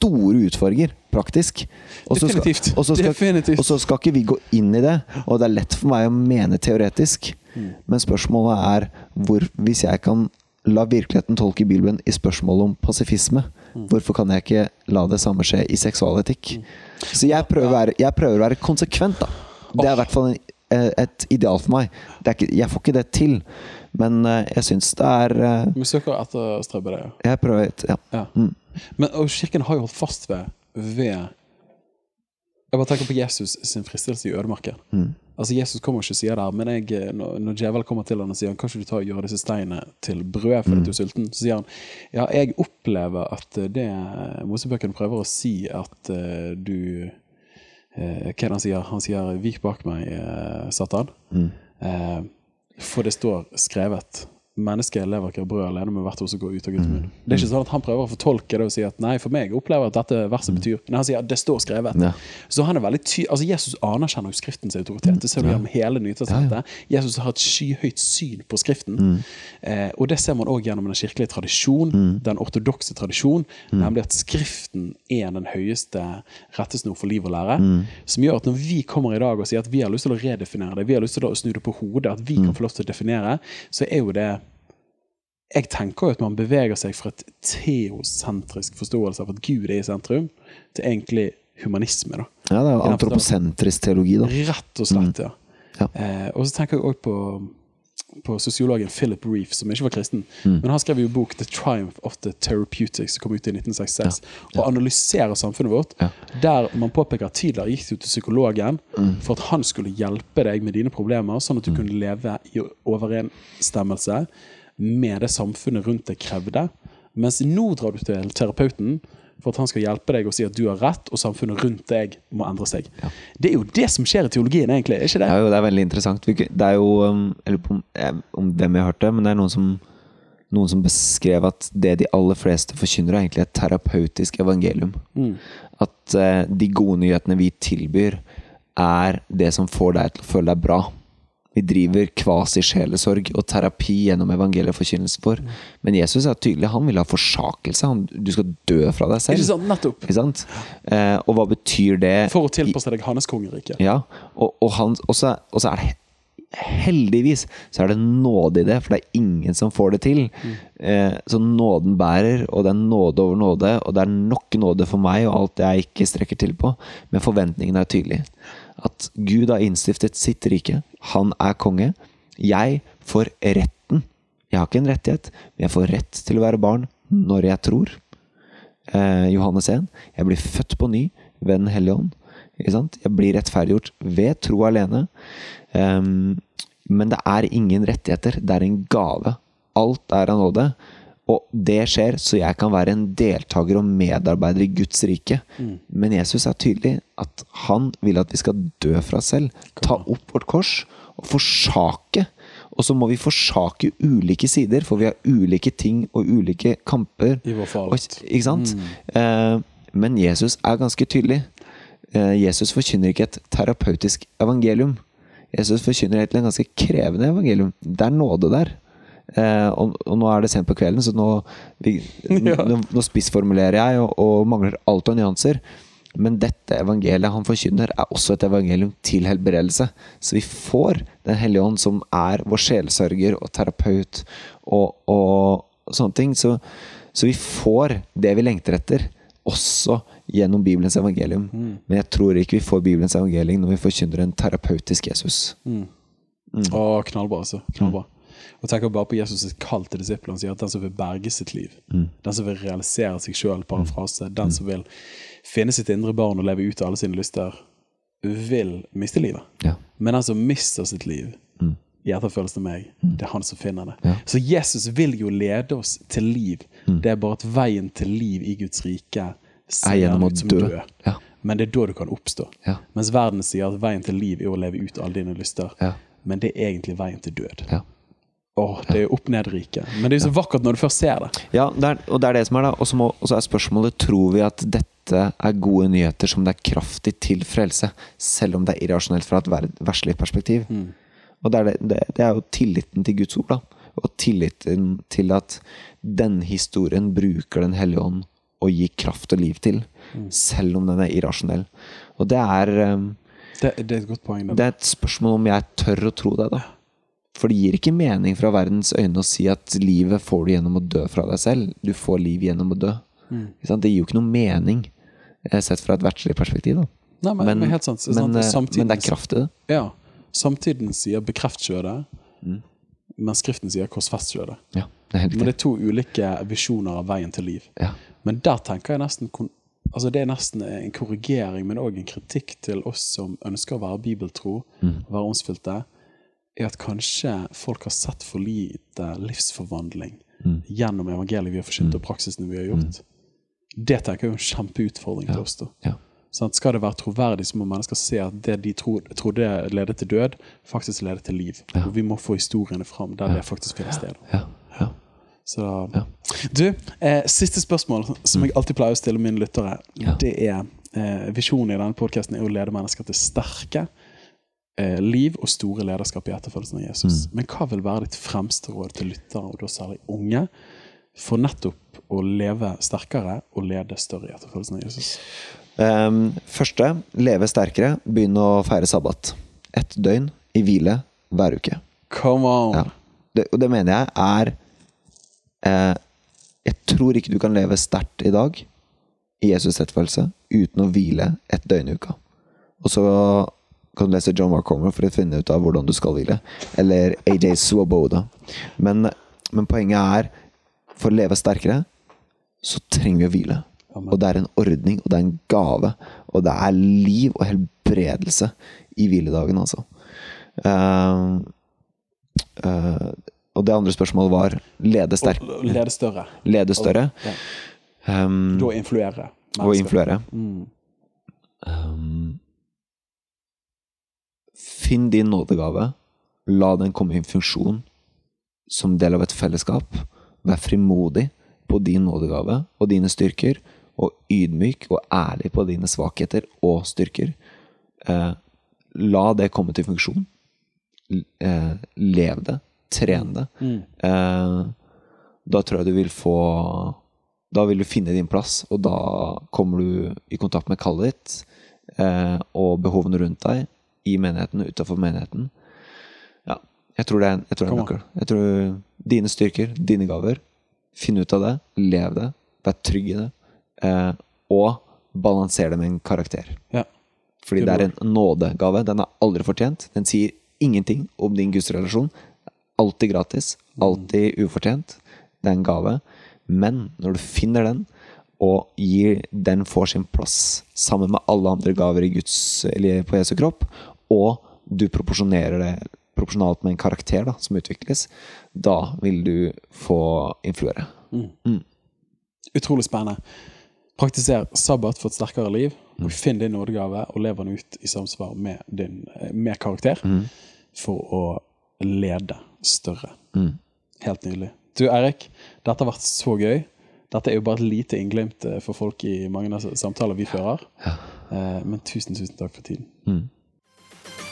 store utfordringer, praktisk. Og så skal-. Skal, Definitivt. og så skal ikke vi gå inn i det. Og det er lett for meg å mene teoretisk. Mm. Men spørsmålet er hvor, hvis jeg kan la virkeligheten tolke Bibelen i spørsmålet om pasifisme, Mm. hvorfor kan jeg ikke la det samme skje i seksualetikk? Så jeg prøver, å være, jeg prøver å være konsekvent, da. Det er i hvert fall eh, et ideal for meg. Det ikke, jeg får ikke det til, men eh, jeg syns det er eh, Vi søker etter å strebe det, ja. Jeg prøver ja. ja. Mm. Men og Kirken har jo holdt fast ved, ved Jeg bare tenker på Jesus sin fristelse i ødemarken. Mm. Altså Jesus kommer ikke og sier det her, men jeg, når, når djevel kommer til han og sier han, kan ikke du ta og gjøre disse steinene til brød fordi Mm. du er sulten, så sier han ja, jeg opplever at det Mosebøkene prøver å si at uh, du uh, Hva er det han sier? Han sier 'vik bak meg, uh, Satan'. Mm. For det står skrevet mennesket lever ikke av brød alene, men hvert ord som går ut av Guds munn. Det er ikke sånn at han prøver å fortolke det og si at nei, for meg opplever at dette verset betyr Nei, han sier at det står skrevet. Ja. Så han er veldig ty altså Jesus anerkjenner jo Skriftens autoritet. Det ser vi gjennom hele Nytestamentet. Jesus har et skyhøyt syn på Skriften. Eh, og det ser man òg gjennom den kirkelige tradisjon, den ortodokse tradisjon, nemlig at Skriften er den høyeste rettesnor for liv og lære. Som gjør at når vi kommer i dag og sier at vi har lyst til å redefinere det, vi har lyst til å snu det på hodet, at vi kan få lov til å definere, så er jo det jeg tenker jo at man beveger seg fra et teosentrisk forståelse av at Gud er i sentrum, til egentlig humanisme. da. Ja, det er jo antroposentrisk teologi, da. Rett og slett, ja. Ja. Eh, og så tenker jeg òg på, på sosiologen Philip Reef, som ikke var kristen. Mm. Men han skrev jo bok 'The Triumph of the Therapeutics', som kom ut i 1966, og analyserer samfunnet vårt. Ja. Der man påpeker at tidligere gikk du til psykologen Mm. for at han skulle hjelpe deg med dine problemer, sånn at du kunne leve i overensstemmelse med det samfunnet rundt deg krevde. Mens nå drar du til terapeuten for at han skal hjelpe deg og si at du har rett, og samfunnet rundt deg må endre seg. Det er jo det som skjer i teologien, egentlig. er ikke det? Ja, jo, det er veldig interessant. Det er jo um, Jeg lurer på om, om hvem jeg hørte, men det er noen som, noen som beskrev at det de aller fleste forkynner, er egentlig et terapeutisk evangelium. At eh, de gode nyhetene vi tilbyr, er det som får deg til å føle deg bra. Vi driver kvasi-sjelesorg og terapi gjennom evangelieforkynnelsen for. Men Jesus er tydelig. Han vil ha forsakelse. Han, du skal dø fra deg selv. Ikke sant? Nettopp. Ikke sant? Eh, og hva betyr det For å tilpasse deg hans kongerike. ja, og, og, han, og, så, og så er det Heldigvis så er det nåde i det, for det er ingen som får det til. Eh, så nåden bærer, og det er nåde over nåde, og det er nok nåde for meg og alt jeg ikke strekker til på. Men forventningene er tydelige. At Gud har innstiftet sitt rike. Han er konge. Jeg får retten. Jeg har ikke en rettighet, men jeg får rett til å være barn når jeg tror. Eh, Johannes 1. Jeg blir født på ny ved Den hellige ånd. Jeg blir rettferdiggjort ved tro alene. Um, men det er ingen rettigheter. Det er en gave. Alt er av nåde. Og det skjer så jeg kan være en deltaker og medarbeider i Guds rike. Men Jesus er tydelig at han vil at vi skal dø fra oss selv. Ta opp vårt kors og forsake. Og så må vi forsake ulike sider, for vi har ulike ting og ulike kamper. I vår fall. Og, ikke sant? Eh, men Jesus er ganske tydelig. Eh, Jesus forkynner ikke et terapeutisk evangelium. Jesus forkynner egentlig et ganske krevende evangelium. Det er nåde der. Eh, og, og nå er det sent på kvelden, så nå, vi, Ja. nå, nå spissformulerer jeg og, og mangler alt av nyanser. Men dette evangeliet han forkynner, er også et evangelium til helbredelse. Så vi får Den hellige ånd, som er vår sjelsørger og terapeut og, og sånne ting. Så, så vi får det vi lengter etter, også gjennom Bibelens evangelium. Men jeg tror ikke vi får Bibelens evangelium når vi forkynner en terapeutisk Jesus. Å, knallbra, altså. Knallbra. Og tenker bare på Jesus' kall til disiplene. Han sier at den som vil berge sitt liv, den som vil realisere seg sjøl, parafrase, den som vil finne sitt indre barn og leve ut av alle sine lyster, vil miste livet. Ja. Men den som mister sitt liv i etterfølgelse av meg, det er han som finner det. Ja. Så Jesus vil jo lede oss til liv. Det er bare at veien til liv i Guds rike Er ser ut som dø. død. Ja. Men det er da du kan oppstå. Ja. Mens verden sier at veien til liv er å leve ut alle dine lyster. Ja. Men det er egentlig veien til død. Ja. Åh, det er opp ned-riket. Men det er jo så vakkert når du først ser det. Ja, det er, og det er det som er da. Og så er spørsmålet tror vi at dette er gode nyheter som det er kraftig til frelse, selv om det er irrasjonelt fra et verslig perspektiv. Og det er, det, det, er jo tilliten til Guds ord, da. Og tilliten til at denne historien bruker Den hellige ånd og gir kraft og liv til, selv om den er irrasjonell. Og det er, um, Det, det er et godt poeng. Da. Det. er et spørsmål om jeg tør å tro det, da. For det gir ikke mening fra verdens øyne å si at livet får du gjennom å dø fra deg selv. Du får liv gjennom å dø. Mm. Det gir jo ikke noe mening, eh, sett fra et verdslig perspektiv. Nei, men, men helt sant. sant, men, eh, samtiden- men det er kraft i det. Ja. Samtiden sier 'bekreft skjødet', Mm. men Skriften sier 'korsfest skjødet'. Ja, det Men det er to ulike visjoner av veien til liv. Ja. Men der tenker jeg nesten Altså Det er nesten en korrigering, men òg en kritikk til oss som ønsker å være bibeltro, Mm. være åndsfylte, er at kanskje folk har sett for lite livsforvandling Mm. gjennom evangeliet vi har forkynt, og praksisene vi har gjort. Det tenker jeg er en kjempeutfordring til oss. da Ja. Sånn, Skal det være troverdig, så må mennesker se at det de tro, trodde ledet til død, faktisk ledet til liv. Ja. Og vi må få historiene fram der det faktisk finner sted. Ja, ja. Så, Ja. Du, eh, siste spørsmål som jeg alltid pleier å stille mine lyttere, Ja. det er eh, Visjonen i denne podkasten er å lede mennesker til sterke eh, liv og store lederskap i etterfølgelsen av Jesus. Mm. Men hva vil være ditt fremste råd til lyttere, og da særlig unge, for nettopp å leve sterkere og lede større i etterfølgelsen av Jesus? Um, første, leve sterkere. Begynn å feire sabbat. Ett døgn i hvile hver uke. Come on! Ja. Det, og det mener jeg er eh, Jeg tror ikke du kan leve sterkt i dag i Jesus' rettfølelse uten å hvile et døgn i uka. Og så kan du lese John Mark for å finne ut av hvordan du skal hvile. Eller AJ Swoboda. Men, men poenget er, for å leve sterkere, så trenger vi å hvile. Og det er en ordning, og det er en gave. Og det er liv og helbredelse i hviledagen, altså. Uh, uh, og det andre spørsmålet var lede sterk... Lede større. Lede større. Ja. Um, Da influere. og influere. Mm. Um, finn din nådegave. La den komme i funksjon som del av et fellesskap. Vær frimodig på din nådegave og dine styrker, og ydmyk og ærlig på dine svakheter og styrker. Eh, la det komme til funksjon. Eh, lev det. Tren det. Mm. Eh, da tror jeg du vil få Da vil du finne din plass, og da kommer du i kontakt med kallet ditt eh, og behovene rundt deg, i menigheten og utafor menigheten. Ja, jeg tror det er, jeg tror det er nøkkel. Jeg tror dine styrker, dine gaver, finn ut av det, lev det, vær trygg i det, eh, og balanser det med en karakter. Ja. Fordi det er en nådegave. Den er aldri fortjent. Den sier ingenting om din gudsrelasjon. Alltid gratis. Alltid ufortjent. Det er en gave. Men når du finner den, og gir den får sin plass sammen med alle andre gaver i Guds, eller på Jesu kropp, og du proporsjonerer det proporsjonalt med en karakter da, som utvikles, da vil du få influere. Utrolig spennende. Praktiser sabbat for et sterkere liv. og Finn din nådegave og lev den ut i samsvar med din med karakter. For å lede større. Mm. Helt nydelig. Du Eirik, dette har vært så gøy. Dette er jo bare et lite innglimt eh, for folk i mange av samtaler vi fører. Ja. Men tusen, tusen takk for tiden.